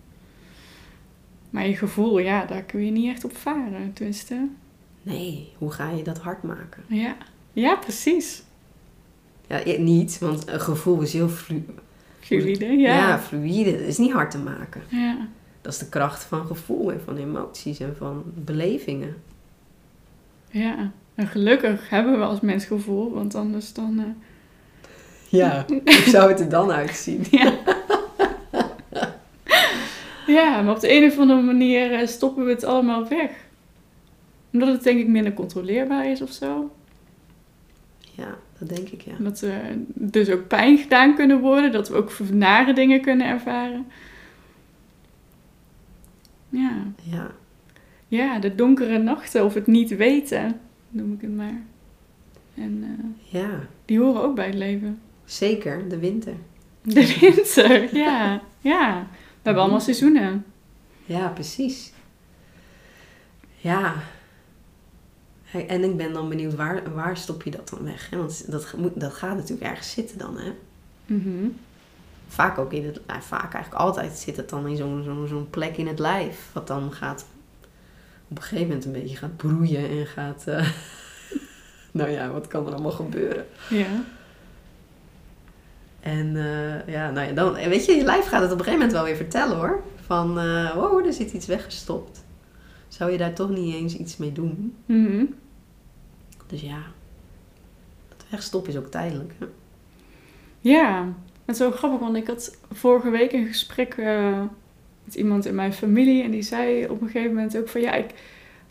Maar je gevoel, ja, daar kun je niet echt op varen, tenminste. nee, hoe ga je dat hard maken? Ja, ja precies. Ja, ja, niet, want een gevoel is heel flu Fluide, ja. ja. fluïde. Dat is niet hard te maken. Ja. Dat is de kracht van gevoel en van emoties en van belevingen. ja. En gelukkig hebben we als mens gevoel, want anders dan... eh, Ja, hoe zou het er dan uitzien? Ja. ja, maar op de een of andere manier eh, stoppen we het allemaal weg. Omdat het denk ik minder controleerbaar is of zo. Ja, dat denk ik, ja. Dat we dus ook pijn gedaan kunnen worden. Dat we ook nare dingen kunnen ervaren. Ja. Ja, ja, de donkere nachten of het niet weten, noem ik het maar. En eh, ja. die horen ook bij het leven. zeker, de winter. De winter, ja. ja. We hebben allemaal seizoenen. Ja, precies. Ja. En ik ben dan benieuwd, waar, waar stop je dat dan weg? Hè? Want dat, moet, dat gaat natuurlijk ergens zitten dan, hè? Mhm. Vaak ook in het... nou, vaak eigenlijk altijd zit het dan in zo'n zo'n zo'n plek in het lijf. Wat dan gaat... Op een gegeven moment een beetje gaat broeien en gaat... eh, nou ja, wat kan er allemaal gebeuren? Ja. En eh, ja, nou ja, dan... Weet je, je lijf gaat het op een gegeven moment wel weer vertellen, hoor. Van, eh wow, er zit iets weggestopt. Zou je daar toch niet eens iets mee doen? Mhm. Dus ja, dat wegstoppen is ook tijdelijk. Hè? Ja, het is zo grappig, want ik had vorige week een gesprek eh, met iemand in mijn familie en die zei op een gegeven moment ook van ja, ik,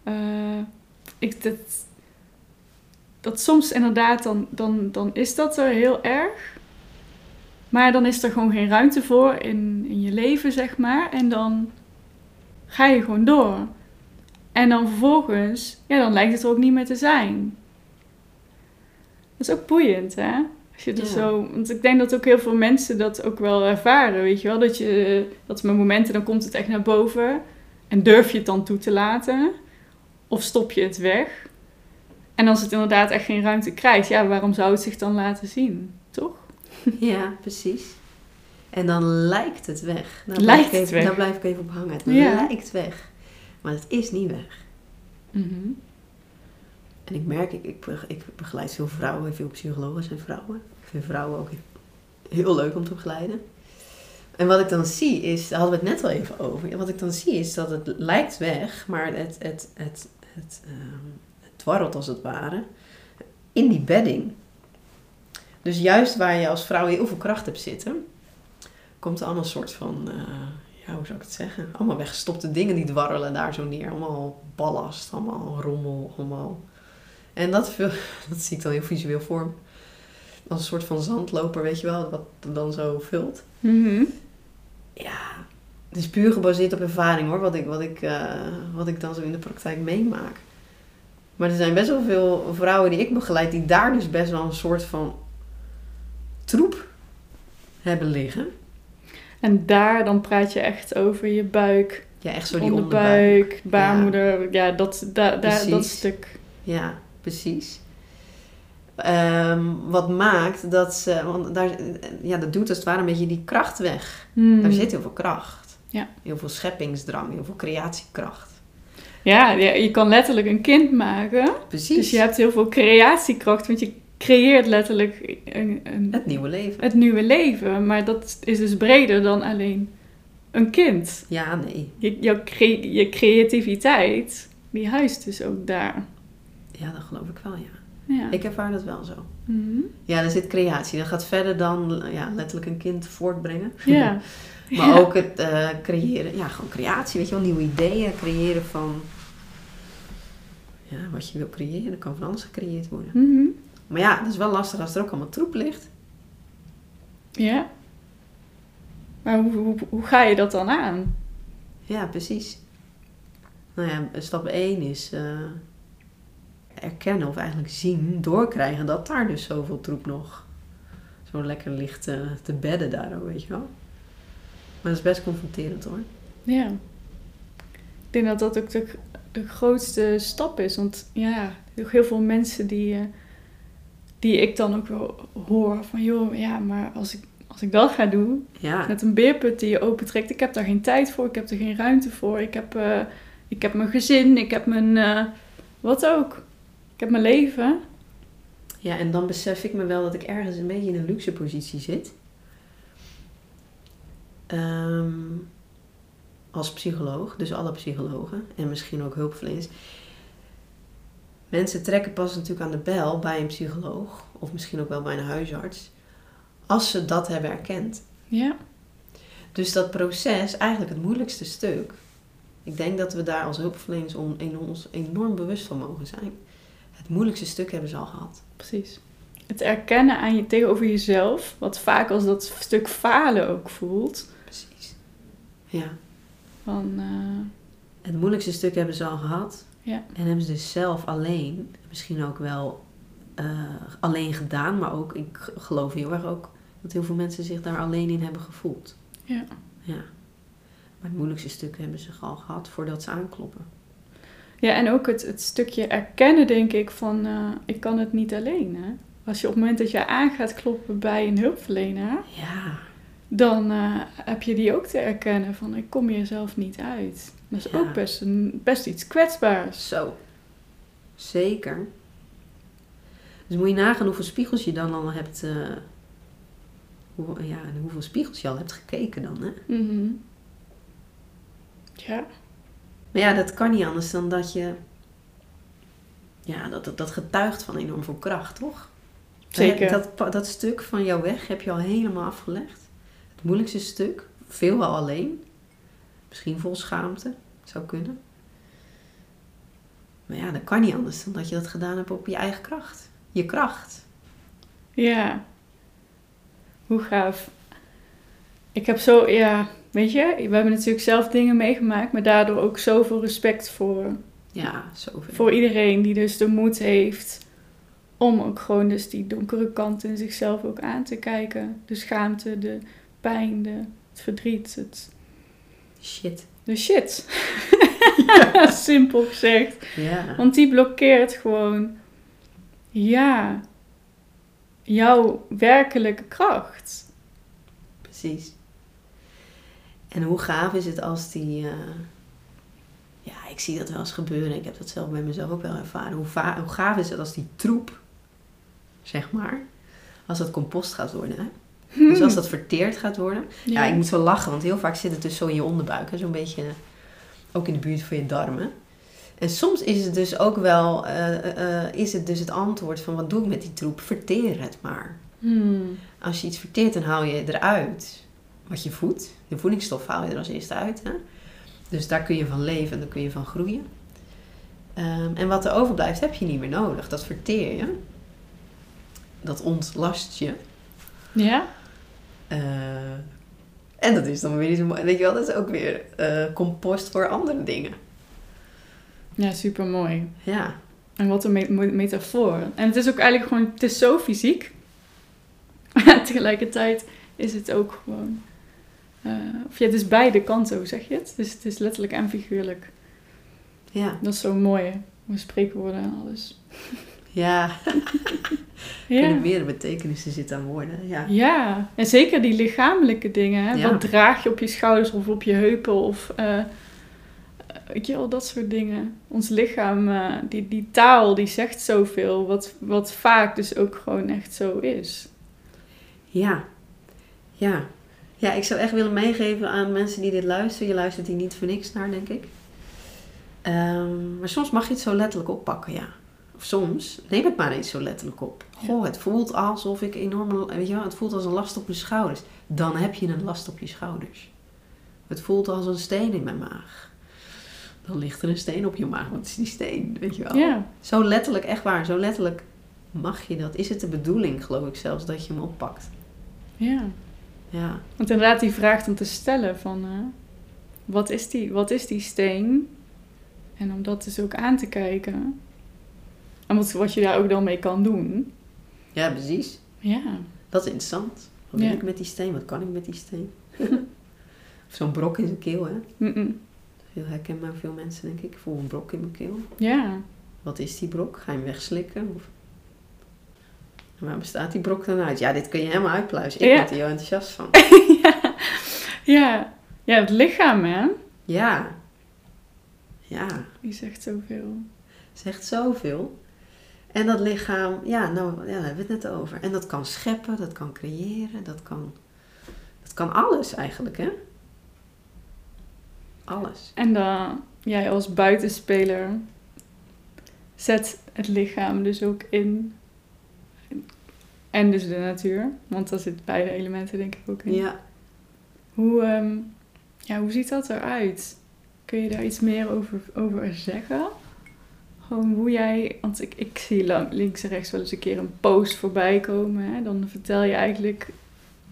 eh, ik dat, dat soms inderdaad dan, dan, dan is dat er heel erg, maar dan is er gewoon geen ruimte voor in, in je leven, zeg maar, en dan ga je gewoon door. En dan vervolgens, ja, dan lijkt het er ook niet meer te zijn. Dat is ook boeiend, hè? Als je Ja. zo, want ik denk dat ook heel veel mensen dat ook wel ervaren, weet je wel? Dat, je, dat met momenten, dan komt het echt naar boven. En durf je het dan toe te laten? Of stop je het weg? En als het inderdaad echt geen ruimte krijgt, ja, waarom zou het zich dan laten zien? Toch? Ja, precies. En dan lijkt het weg. Lijkt blijf het even, weg. Daar blijf ik even op hangen. Het Ja. lijkt weg. Maar het is niet weg. Mhm. En ik merk, ik, ik, ik begeleid veel vrouwen, veel psychologen zijn vrouwen. Ik vind vrouwen ook heel leuk om te begeleiden. En wat ik dan zie is, daar hadden we het net al even over. Wat ik dan zie is dat het lijkt weg, maar het, het, het, het, ehm, het dwarrelt als het ware in die bedding. Dus juist waar je als vrouw heel veel kracht hebt zitten, komt er allemaal soort van, eh, ja, hoe zou ik het zeggen? Allemaal weggestopte dingen die dwarrelen daar zo neer. Allemaal ballast, allemaal rommel, allemaal. En dat, dat zie ik dan heel visueel voor me. Als een soort van zandloper, weet je wel, wat dan zo vult. Mhm. Ja, het is puur gebaseerd op ervaring hoor, wat ik, wat ik, eh, wat ik dan zo in de praktijk meemaak. Maar er zijn best wel veel vrouwen die ik begeleid, die daar dus best wel een soort van troep hebben liggen. En daar dan praat je echt over je buik, Ja, echt zo die onderbuik, onderbuik. baarmoeder. Ja, dat, da, da, dat Precies. stuk. Ja, precies. Ehm, wat maakt dat ze, want daar, ja, dat doet als het ware een beetje die kracht weg. Hmm. Daar zit heel veel kracht. Ja. Heel veel scheppingsdrang, heel veel creatiekracht. Ja, ja, je kan letterlijk een kind maken. Precies. Dus je hebt heel veel creatiekracht, want je creëert letterlijk een, een, Het nieuwe leven. het nieuwe leven. Maar dat is dus breder dan alleen een kind. Ja, nee. Je, jouw cre- je creativiteit, die huist dus ook daar. Ja, dat geloof ik wel, ja. Ja. Ik ervaar dat wel zo. Mhm. Ja, er zit creatie. Dat gaat verder dan ja, letterlijk een kind voortbrengen. Ja. maar Ja. ook het eh, creëren, ja, gewoon creatie, weet je wel, nieuwe ideeën, creëren van, ja, wat je wil creëren, dat kan van alles gecreëerd worden. Mhm. Maar ja, dat is wel lastig als er ook allemaal troep ligt. Ja. Maar hoe, hoe, hoe ga je dat dan aan? Ja, precies. Nou ja, stap 1 is eh, erkennen of eigenlijk zien, doorkrijgen dat daar dus zoveel troep nog zo lekker ligt te bedden daar, ook, weet je wel. Maar dat is best confronterend hoor. Ja. Ik denk dat dat ook de, de grootste stap is. Want ja, heel veel mensen die, eh, die ik dan ook wel hoor van... joh, ja, maar als ik, als ik dat ga doen, Ja, met een beerput die je opentrekt... ik heb daar geen tijd voor, ik heb er geen ruimte voor. Ik heb, eh, ik heb mijn gezin, ik heb mijn... eh, wat ook. Ik heb mijn leven. ja, en dan besef ik me wel dat ik ergens een beetje in een luxe positie zit. Ehm, als psycholoog, dus alle psychologen en misschien ook hulpverleners. Mensen trekken pas natuurlijk aan de bel bij een psycholoog, of misschien ook wel bij een huisarts, als ze dat hebben erkend. Ja. Dus dat proces, eigenlijk het moeilijkste stuk. Ik denk dat we daar als hulpverleners on- ons enorm bewust van mogen zijn. Het moeilijkste stuk hebben ze al gehad. Precies. Het erkennen aan je, tegenover jezelf, wat vaak als dat stuk falen ook voelt. Precies. Ja. Van, eh, Het moeilijkste stuk hebben ze al gehad. Ja. En hebben ze dus zelf alleen, misschien ook wel eh, alleen gedaan, maar ook, ik geloof heel erg ook, dat heel veel mensen zich daar alleen in hebben gevoeld. Ja. Ja. Maar het moeilijkste stuk hebben ze al gehad voordat ze aankloppen. Ja, en ook het, het stukje erkennen, denk ik, van eh, ik kan het niet alleen. Hè? Als je op het moment dat je aan gaat kloppen bij een hulpverlener, Ja. dan eh, heb je die ook te erkennen van ik kom hier zelf niet uit. Dat is Ja. ook best, een, best iets kwetsbaars. Zo. Zeker. Dus moet je nagaan hoeveel spiegels je dan al hebt. eh, hoe, ja, en hoeveel spiegels je al hebt gekeken dan, hè? Mhm. Ja. Maar ja, dat kan niet anders dan dat je. Ja, dat, dat, dat getuigt van enorm veel kracht, toch? Zeker. Dat, dat stuk van jouw weg heb je al helemaal afgelegd. Het moeilijkste stuk, veelal alleen. Misschien vol schaamte, zou kunnen. Maar ja, dat kan niet anders dan dat je dat gedaan hebt op je eigen kracht. Je kracht. Ja. Hoe gaaf. Ik heb zo, ja, weet je, we hebben natuurlijk zelf dingen meegemaakt, maar daardoor ook zoveel respect voor, Ja, zoveel. voor iedereen die dus de moed heeft om ook gewoon dus die donkere kant in zichzelf ook aan te kijken. De schaamte, de pijn, de, het verdriet, het, Shit. de shit. Simpel gezegd. Ja. Want die blokkeert gewoon, ja, jouw werkelijke kracht. Precies. En hoe gaaf is het als die, eh, Ja, ik zie dat wel eens gebeuren. Ik heb dat zelf bij mezelf ook wel ervaren. Hoe, va- hoe gaaf is het als die troep, zeg maar, als dat compost gaat worden. Hè? Dus als dat verteerd gaat worden. Ja. ik moet wel lachen, want heel vaak zit het dus zo in je onderbuik. hè, Zo'n beetje ook in de buurt van je darmen. En soms is het dus ook wel, eh, eh, eh, is het dus het antwoord van wat doe ik met die troep? Verteer het maar. Hmm. Als je iets verteert, dan haal je eruit wat je voedt. De voedingsstof haal je er als eerste uit. Hè? Dus daar kun je van leven en daar kun je van groeien. Ehm, en wat er overblijft, heb je niet meer nodig. Dat verteer je. Dat ontlast je. Ja? Eh, en dat is dan weer iets mooi. Weet je wel, dat is ook weer eh, compost voor andere dingen. Ja, super mooi. Ja, En wat een me- me- metafoor. En het is ook eigenlijk gewoon, het is zo fysiek. Maar tegelijkertijd is het ook gewoon, eh, of ja, het is beide kanten, hoe zeg je het? Dus het is letterlijk en figuurlijk. ja, Dat is zo mooi, hoe spreekwoorden en alles. ja. Ja. Kunnen meer betekenissen zitten aan woorden. Ja, Ja, en zeker die lichamelijke dingen. Hè? Ja. Wat draag je op je schouders of op je heupen of eh, weet je wel, dat soort dingen. Ons lichaam, eh, die, die taal, die zegt zoveel, wat, wat vaak dus ook gewoon echt zo is. ja. ja. Ja, ik zou echt willen meegeven aan mensen die dit luisteren. Je luistert hier niet voor niks naar, denk ik. Ehm, maar soms mag je het zo letterlijk oppakken, ja. Of soms, neem het maar eens zo letterlijk op. Goh, het voelt alsof ik enorm, weet je wel, het voelt als een last op je schouders. Dan heb je een last op je schouders. Het voelt als een steen in mijn maag. Dan ligt er een steen op je maag. Wat is die steen, weet je wel? Ja, Zo letterlijk, echt waar, zo letterlijk mag je dat. Is het de bedoeling, geloof ik zelfs, dat je hem oppakt? ja. Ja, Want inderdaad die vraag om te stellen van, eh, wat, is die, wat is die steen? En om dat dus ook aan te kijken. En wat, wat je daar ook dan mee kan doen. ja precies. Ja, Dat is interessant. Wat Ja. ik met die steen? Wat kan ik met die steen? of zo'n brok in zijn keel, hè? Mm-mm. Heel herkenbaar veel mensen, denk ik. Ik voel een brok in mijn keel. ja. Wat is die brok? Ga je hem wegslikken? Of... Waar bestaat die brok dan uit? Ja, dit kun je helemaal uitpluizen. Ik Ja. word er heel enthousiast van. ja. Ja. Ja, het lichaam, hè? Ja. Ja, Die zegt zoveel. zegt zoveel. En dat lichaam, ja, nou, ja, daar hebben we het net over. En dat kan scheppen, dat kan creëren, dat kan, dat kan alles eigenlijk, hè? Alles. En dan, jij als buitenspeler zet het lichaam dus ook in. En dus de natuur. Want daar zitten beide elementen denk ik ook in. Ja. Hoe, ehm, ja, hoe ziet dat eruit? Kun je daar iets meer over, over zeggen? Gewoon hoe jij... Want ik, ik zie lang, links en rechts wel eens een keer een post voorbij komen. Hè? Dan vertel je eigenlijk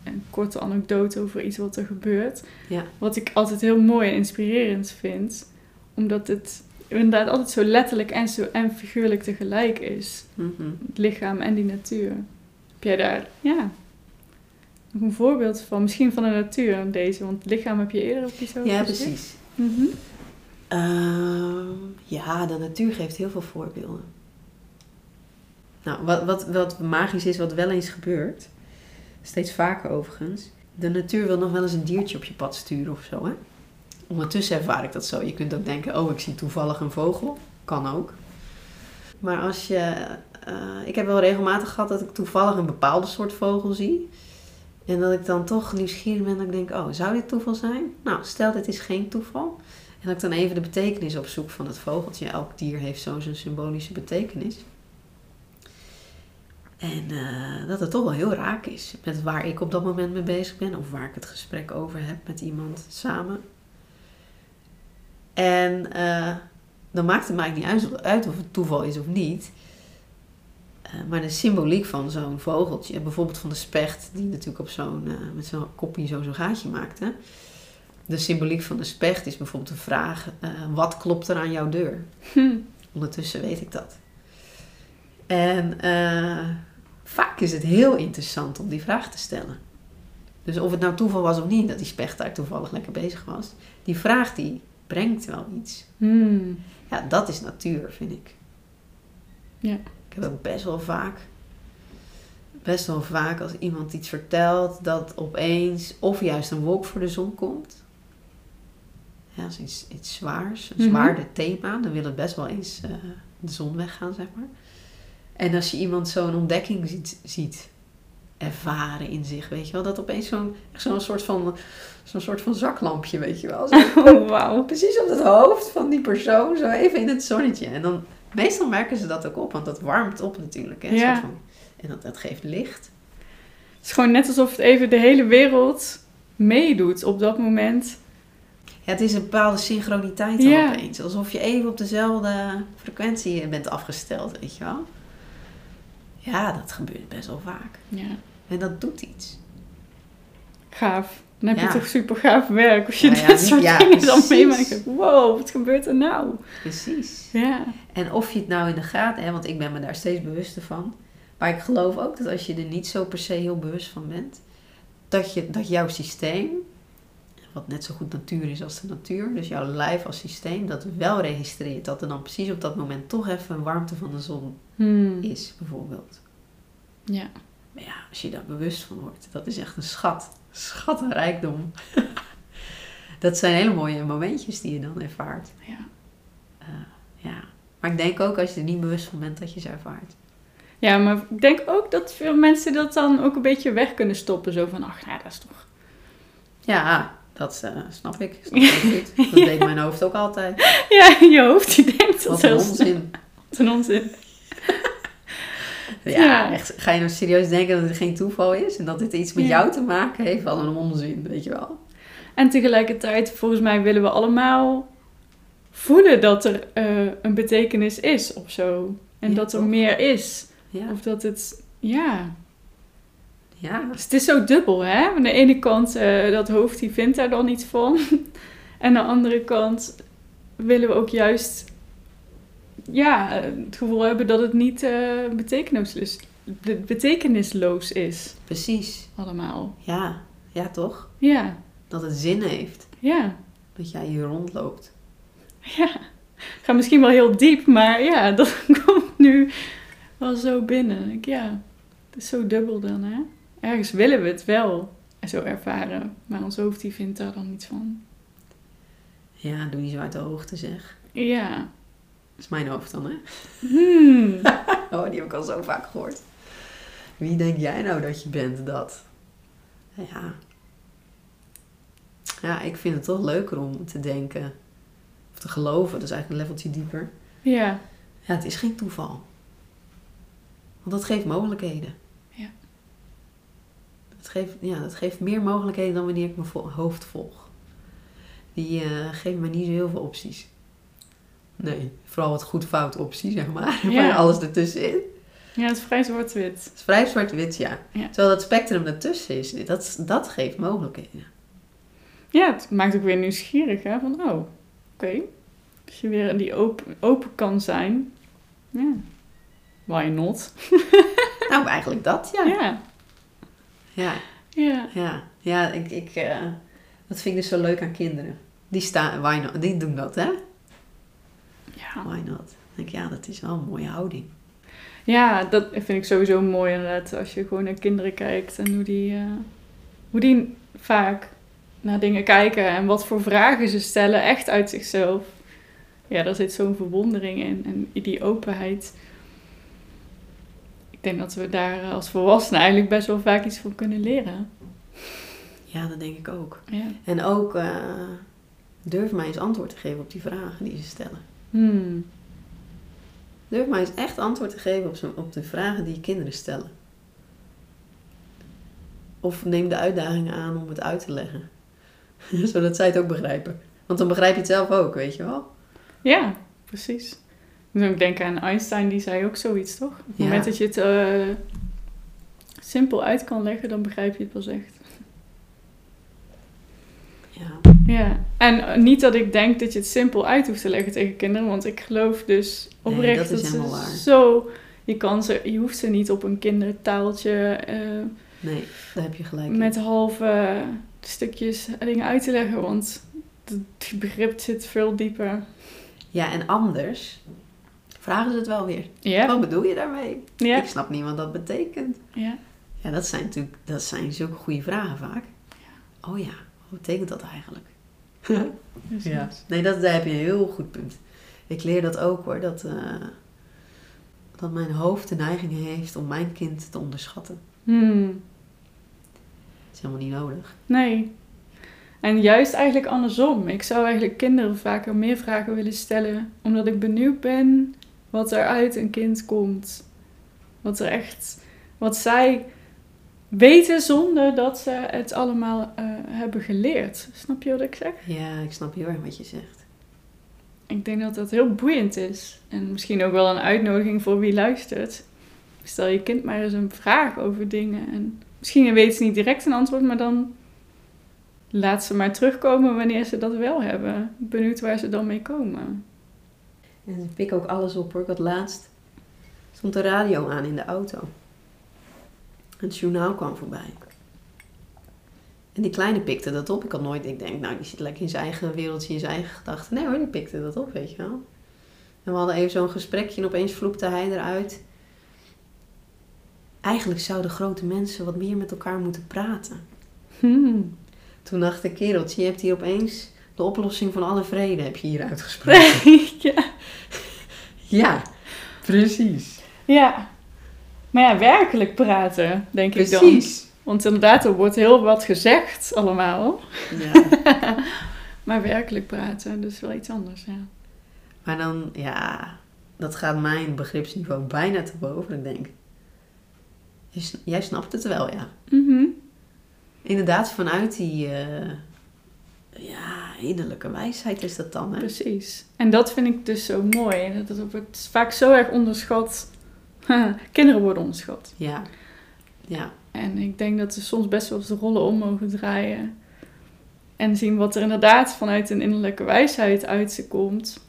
een korte anekdote over iets wat er gebeurt. Ja. Wat ik altijd heel mooi en inspirerend vind. Omdat het inderdaad altijd zo letterlijk en, zo, en figuurlijk tegelijk is. Mhm. Het lichaam en die natuur. Heb jij daar, ja, een voorbeeld van? Misschien van de natuur deze, want het lichaam heb je eerder op iets over Ja, precies. Mhm. Ehm, ja, de natuur geeft heel veel voorbeelden. Nou, wat, wat, wat magisch is, wat wel eens gebeurt, steeds vaker overigens. De natuur wil nog wel eens een diertje op je pad sturen of zo, hè? Ondertussen ervaar ik dat zo. Je kunt ook denken, oh, ik zie toevallig een vogel. Kan ook. Maar als je... eh, ik heb wel regelmatig gehad dat ik toevallig een bepaalde soort vogel zie. En dat ik dan toch nieuwsgierig ben. Dat ik denk, oh, zou dit toeval zijn? Nou, stel dit is geen toeval. En dat ik dan even de betekenis opzoek van het vogeltje. Elk dier heeft zo zijn symbolische betekenis. En eh, dat het toch wel heel raak is met waar ik op dat moment mee bezig ben. Of waar ik het gesprek over heb met iemand samen. En eh, dan maakt het mij niet uit of het toeval is of niet. Eh, maar de symboliek van zo'n vogeltje, bijvoorbeeld van de specht, die natuurlijk op zo'n, eh, met zo'n kopje zo zo'n gaatje maakt. Hè? De symboliek van de specht is bijvoorbeeld de vraag: eh, wat klopt er aan jouw deur? Hm. Ondertussen weet ik dat. En vaak is het heel interessant om die vraag te stellen. Dus of het nou toeval was of niet dat die specht daar toevallig lekker bezig was, die vraag die brengt wel iets. Hmm. Ja, dat is natuur, vind ik. Ja. Ik heb ook best wel vaak, best wel vaak als iemand iets vertelt, dat opeens of juist een wolk voor de zon komt. ja, dat is iets, iets zwaars, een Mhm. zwaarder thema. Dan wil het best wel eens eh, de zon weggaan, zeg maar. En als je iemand zo'n ontdekking ziet, ziet ervaren in zich, weet je wel. Dat opeens zo'n soort, van, zo'n soort van zaklampje, weet je wel. Zo, Oh, precies op het hoofd van die persoon, zo even in het zonnetje. En dan, meestal merken ze dat ook op, want dat warmt op natuurlijk. Hè, Ja. van- en dat, dat geeft licht. Het is gewoon net alsof het even de hele wereld meedoet op dat moment. Ja, het is een bepaalde synchroniteit Ja. opeens. Alsof je even op dezelfde frequentie bent afgesteld, weet je wel. Ja, dat gebeurt best wel vaak. Ja, En dat doet iets. gaaf. Dan heb je toch super gaaf werk als je ja, dit soort dingen dan meemaakt. Wow, wat gebeurt er nou? Precies. Ja. En of je het nou in de gaten hebt, want ik ben me daar steeds bewuster van. Maar ik geloof ook dat als je er niet zo per se heel bewust van bent, dat, je, dat jouw systeem, wat net zo goed natuur is als de natuur, dus jouw lijf als systeem, dat wel registreert dat er dan precies op dat moment toch even een warmte van de zon Hmm. is, bijvoorbeeld. Ja. Maar ja, als je daar bewust van wordt, dat is echt een schat. Schat en rijkdom. dat zijn hele mooie momentjes die je dan ervaart. Ja. Eh, ja. Maar ik denk ook als je er niet bewust van bent dat je ze ervaart. ja, maar ik denk ook dat veel mensen dat dan ook een beetje weg kunnen stoppen. Zo van, ach, ja, dat is toch... Ja, dat eh, snap ik. Snap ik goed. Dat deed mijn hoofd ook altijd. Ja, je hoofd die denkt dat Wat een onzin. Wat een onzin. Ja, echt. Ga je nou serieus denken dat het geen toeval is? En dat dit iets met jou te maken heeft? Wat een onzin, weet je wel. En tegelijkertijd, volgens mij willen we allemaal voelen dat er eh, een betekenis is of zo. En Ja, dat er toch? meer is. Ja. Of dat het, ja. Ja. Dus het is zo dubbel, hè? Aan de ene kant, eh, dat hoofd die vindt daar dan iets van. en aan de andere kant willen we ook juist, ja, eh, het gevoel hebben dat het niet eh, betekenisloos, be- betekenisloos is. Precies. Allemaal. Ja. Ja, toch? Ja, Dat het zin heeft. ja. Dat jij hier rondloopt. Ja, ik ga misschien wel heel diep, maar ja, dat komt nu wel zo binnen. Ik, ja, het is zo dubbel dan, hè? Ergens willen we het wel zo ervaren, maar ons hoofd die vindt daar dan iets van. Ja, doe niet zo uit de hoogte zeg. Ja. Dat is mijn hoofd dan, hè? Hmm. Oh, die heb ik al zo vaak gehoord. Wie denk jij nou dat je bent dat? Ja. Ja, ik vind het toch leuker om te denken. Of te geloven. Dat is eigenlijk een leveltje dieper. Ja, Ja, het is geen toeval. Want dat geeft mogelijkheden. Ja. Dat geeft, ja, dat geeft meer mogelijkheden dan wanneer ik mijn hoofd volg. Die eh geven me niet zo heel veel opties. Nee, vooral wat goed-fout optie, zeg maar. Ja. Maar alles ertussenin. ja het is vrij zwart-wit. Het is vrij zwart-wit, ja. Ja. Terwijl dat spectrum ertussen is, dat, dat geeft mogelijkheden. Ja, het maakt ook weer nieuwsgierig, hè? Van, oh, oké. Als je weer die open, open kan zijn. Ja. Why not? Nou, eigenlijk dat, ja. Ja. Ja, Ja. ja. ja ik, ik, eh, dat vind ik dus zo leuk aan kinderen. Die, staan, why not? die doen dat, hè? Ja. Why not? Dan denk ik, ja, dat is wel een mooie houding. Ja, dat vind ik sowieso mooi inderdaad. Als je gewoon naar kinderen kijkt en hoe die, eh, hoe die vaak naar dingen kijken en wat voor vragen ze stellen, echt uit zichzelf. Ja, daar zit zo'n verwondering in en die openheid. Ik denk dat we daar eh, als volwassenen eigenlijk best wel vaak iets van kunnen leren. Ja, dat denk ik ook. Ja. En ook eh, durf mij eens antwoord te geven op die vragen die ze stellen. Hmm. Durf mij eens echt antwoord te geven op, zo- op de vragen die je kinderen stellen. Of neem de uitdaging aan om het uit te leggen. Zodat zij het ook begrijpen. Want dan begrijp je het zelf ook, weet je wel? Ja, precies. Ik moet ook denken aan Einstein, die zei ook zoiets, toch? Op het Ja. moment dat je het eh, simpel uit kan leggen, dan begrijp je het pas echt. Ja. Ja, en eh, niet dat ik denk dat je het simpel uit hoeft te leggen tegen kinderen, want ik geloof dus Nee, oprecht dat is dat, ze waar. zo... Je, kan ze, je hoeft ze niet op een kindertaaltje eh, Nee, daar heb je gelijk in. met halve stukjes dingen uit te leggen, want het begrip zit veel dieper. Ja, en anders vragen ze het wel weer. Ja, Wat bedoel je daarmee? ja, Ik snap niet wat dat betekent. ja. Ja, dat zijn natuurlijk dat zijn zulke goede vragen vaak. Oh ja, wat betekent dat eigenlijk? Ja. Nee, dat, daar heb je een heel goed punt. Ik leer dat ook hoor, dat, eh, dat mijn hoofd de neiging heeft om mijn kind te onderschatten. Hmm. Dat is helemaal niet nodig. Nee. En juist eigenlijk andersom. Ik zou eigenlijk kinderen vaker meer vragen willen stellen, omdat ik benieuwd ben wat er uit een kind komt. Wat er echt, wat zij weten zonder dat ze het allemaal eh, hebben geleerd. Snap je wat ik zeg? Ja, ik snap heel erg wat je zegt. Ik denk dat dat heel boeiend is. En misschien ook wel een uitnodiging voor wie luistert. Stel je kind maar eens een vraag over dingen. En misschien weet ze niet direct een antwoord, maar dan laat ze maar terugkomen wanneer ze dat wel hebben. Benieuwd waar ze dan mee komen. En ik pik ook alles op hoor. Ik had laatst stond de radio aan in de auto. Het journaal kwam voorbij. En die kleine pikte dat op. Ik had nooit, ik denk, nou die zit lekker in zijn eigen wereldje, in zijn eigen gedachten. Nee hoor, die pikte dat op, weet je wel. En we hadden even zo'n gesprekje en opeens vloepte hij eruit. Eigenlijk zouden grote mensen wat meer met elkaar moeten praten. Hmm. Toen dacht ik, kereltje, je hebt hier opeens de oplossing van alle vrede, heb je hier uitgesproken. ja. ja, precies. ja. Maar ja, werkelijk praten, denk ik dan. Precies. Want inderdaad, er wordt heel wat gezegd allemaal. Ja. Maar werkelijk praten, dus wel iets anders, ja. Maar dan, ja, dat gaat mijn begripsniveau bijna te boven. Ik denk, jij sn- jij snapt het wel, ja. Mhm. Inderdaad, vanuit die, eh, ja, innerlijke wijsheid is dat dan, hè? Precies. En dat vind ik dus zo mooi. Dat wordt vaak zo erg onderschat. Kinderen worden onderschat. Ja, ja, En ik denk dat ze soms best wel eens de rollen om mogen draaien. En zien wat er inderdaad vanuit een innerlijke wijsheid uit ze komt.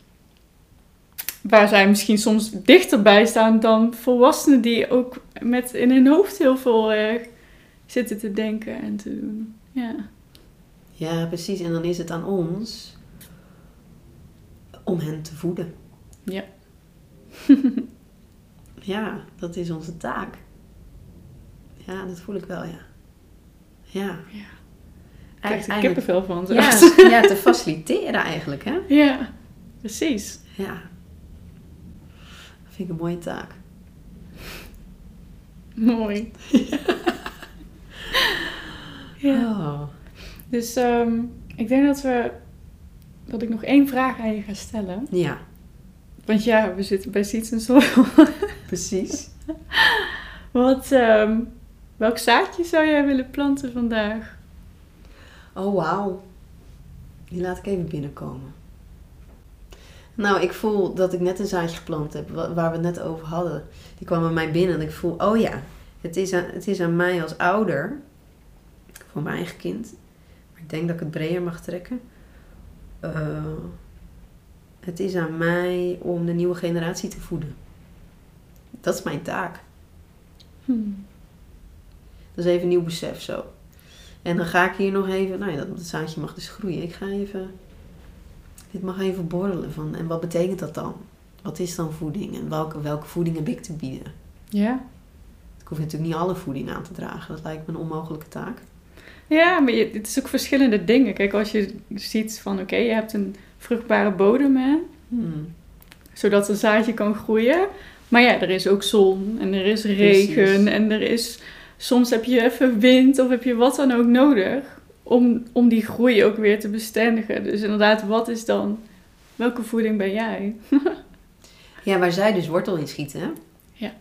Waar zij misschien soms dichterbij staan dan volwassenen die ook met in hun hoofd heel veel eh, zitten te denken en te doen. Ja. ja, precies. En dan is het aan ons om hen te voeden. Ja. ja, dat is onze taak. Ja, dat voel ik wel, ja. Ja. Ja. Eigen- Krijg er kippenvel van. Ja, ja, te faciliteren eigenlijk, hè? ja, precies. Ja. Dat vind ik een mooie taak. Mooi. ja. Oh. Dus ehm, ik denk dat we dat ik nog één vraag aan je ga stellen. Ja, Want ja, we zitten bij Seeds and Soil. precies. Wat, ehm, welk zaadje zou jij willen planten vandaag? Oh, wauw. Die laat ik even binnenkomen. Nou, ik voel dat ik net een zaadje geplant heb, wa- waar we het net over hadden. Die kwam bij mij binnen en ik voel, oh ja, het is aan, het is aan mij als ouder, voor mijn eigen kind. Maar ik denk dat ik het breder mag trekken. Eh, het is aan mij om de nieuwe generatie te voeden. Dat is mijn taak. Hmm. Dat is even een nieuw besef zo. En dan ga ik hier nog even, nou ja, dat, dat zaadje mag dus groeien. Ik ga even, dit mag even borrelen van, en wat betekent dat dan? Wat is dan voeding en welke, welke voeding heb ik te bieden? Ja. Ik hoef natuurlijk niet alle voeding aan te dragen, dat lijkt me een onmogelijke taak. Ja, maar je, het is ook verschillende dingen. Kijk, als je ziet van oké, je hebt een vruchtbare bodem, hè, Hmm. zodat een zaadje kan groeien. Maar ja, er is ook zon en er is regen Precies. en er is... Soms heb je even wind of heb je wat dan ook nodig om, om die groei ook weer te bestendigen. Dus inderdaad, wat is dan... Welke voeding ben jij? Ja, waar zij dus wortel in schieten, hè? Ja.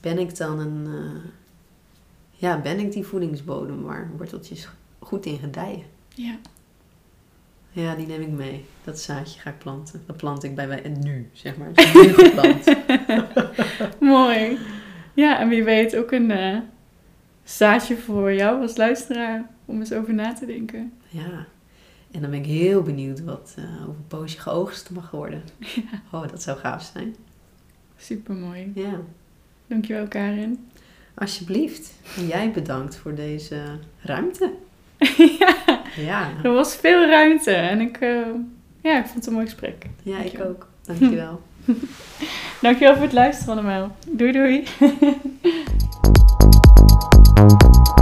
Ben ik dan een, eh, ja, ben ik die voedingsbodem waar worteltjes goed in gedijen? Ja. Ja, die neem ik mee. Dat zaadje ga ik planten. Dat plant ik bij wij en nu, zeg maar. Het is nu geplant. Mooi. Ja, en wie weet ook een eh, zaadje voor jou als luisteraar om eens over na te denken. Ja. En dan ben ik heel benieuwd wat eh, over een poosje geoogst mag worden. Oh, dat zou gaaf zijn. Super mooi. Ja. Dankjewel, Karin. Alsjeblieft. En jij bedankt voor deze ruimte. ja, ja. Er was veel ruimte en ik, eh, ja, ik vond het een mooi gesprek. Ja, ik ook. Dankjewel. Dankjewel voor het luisteren allemaal. Doei doei.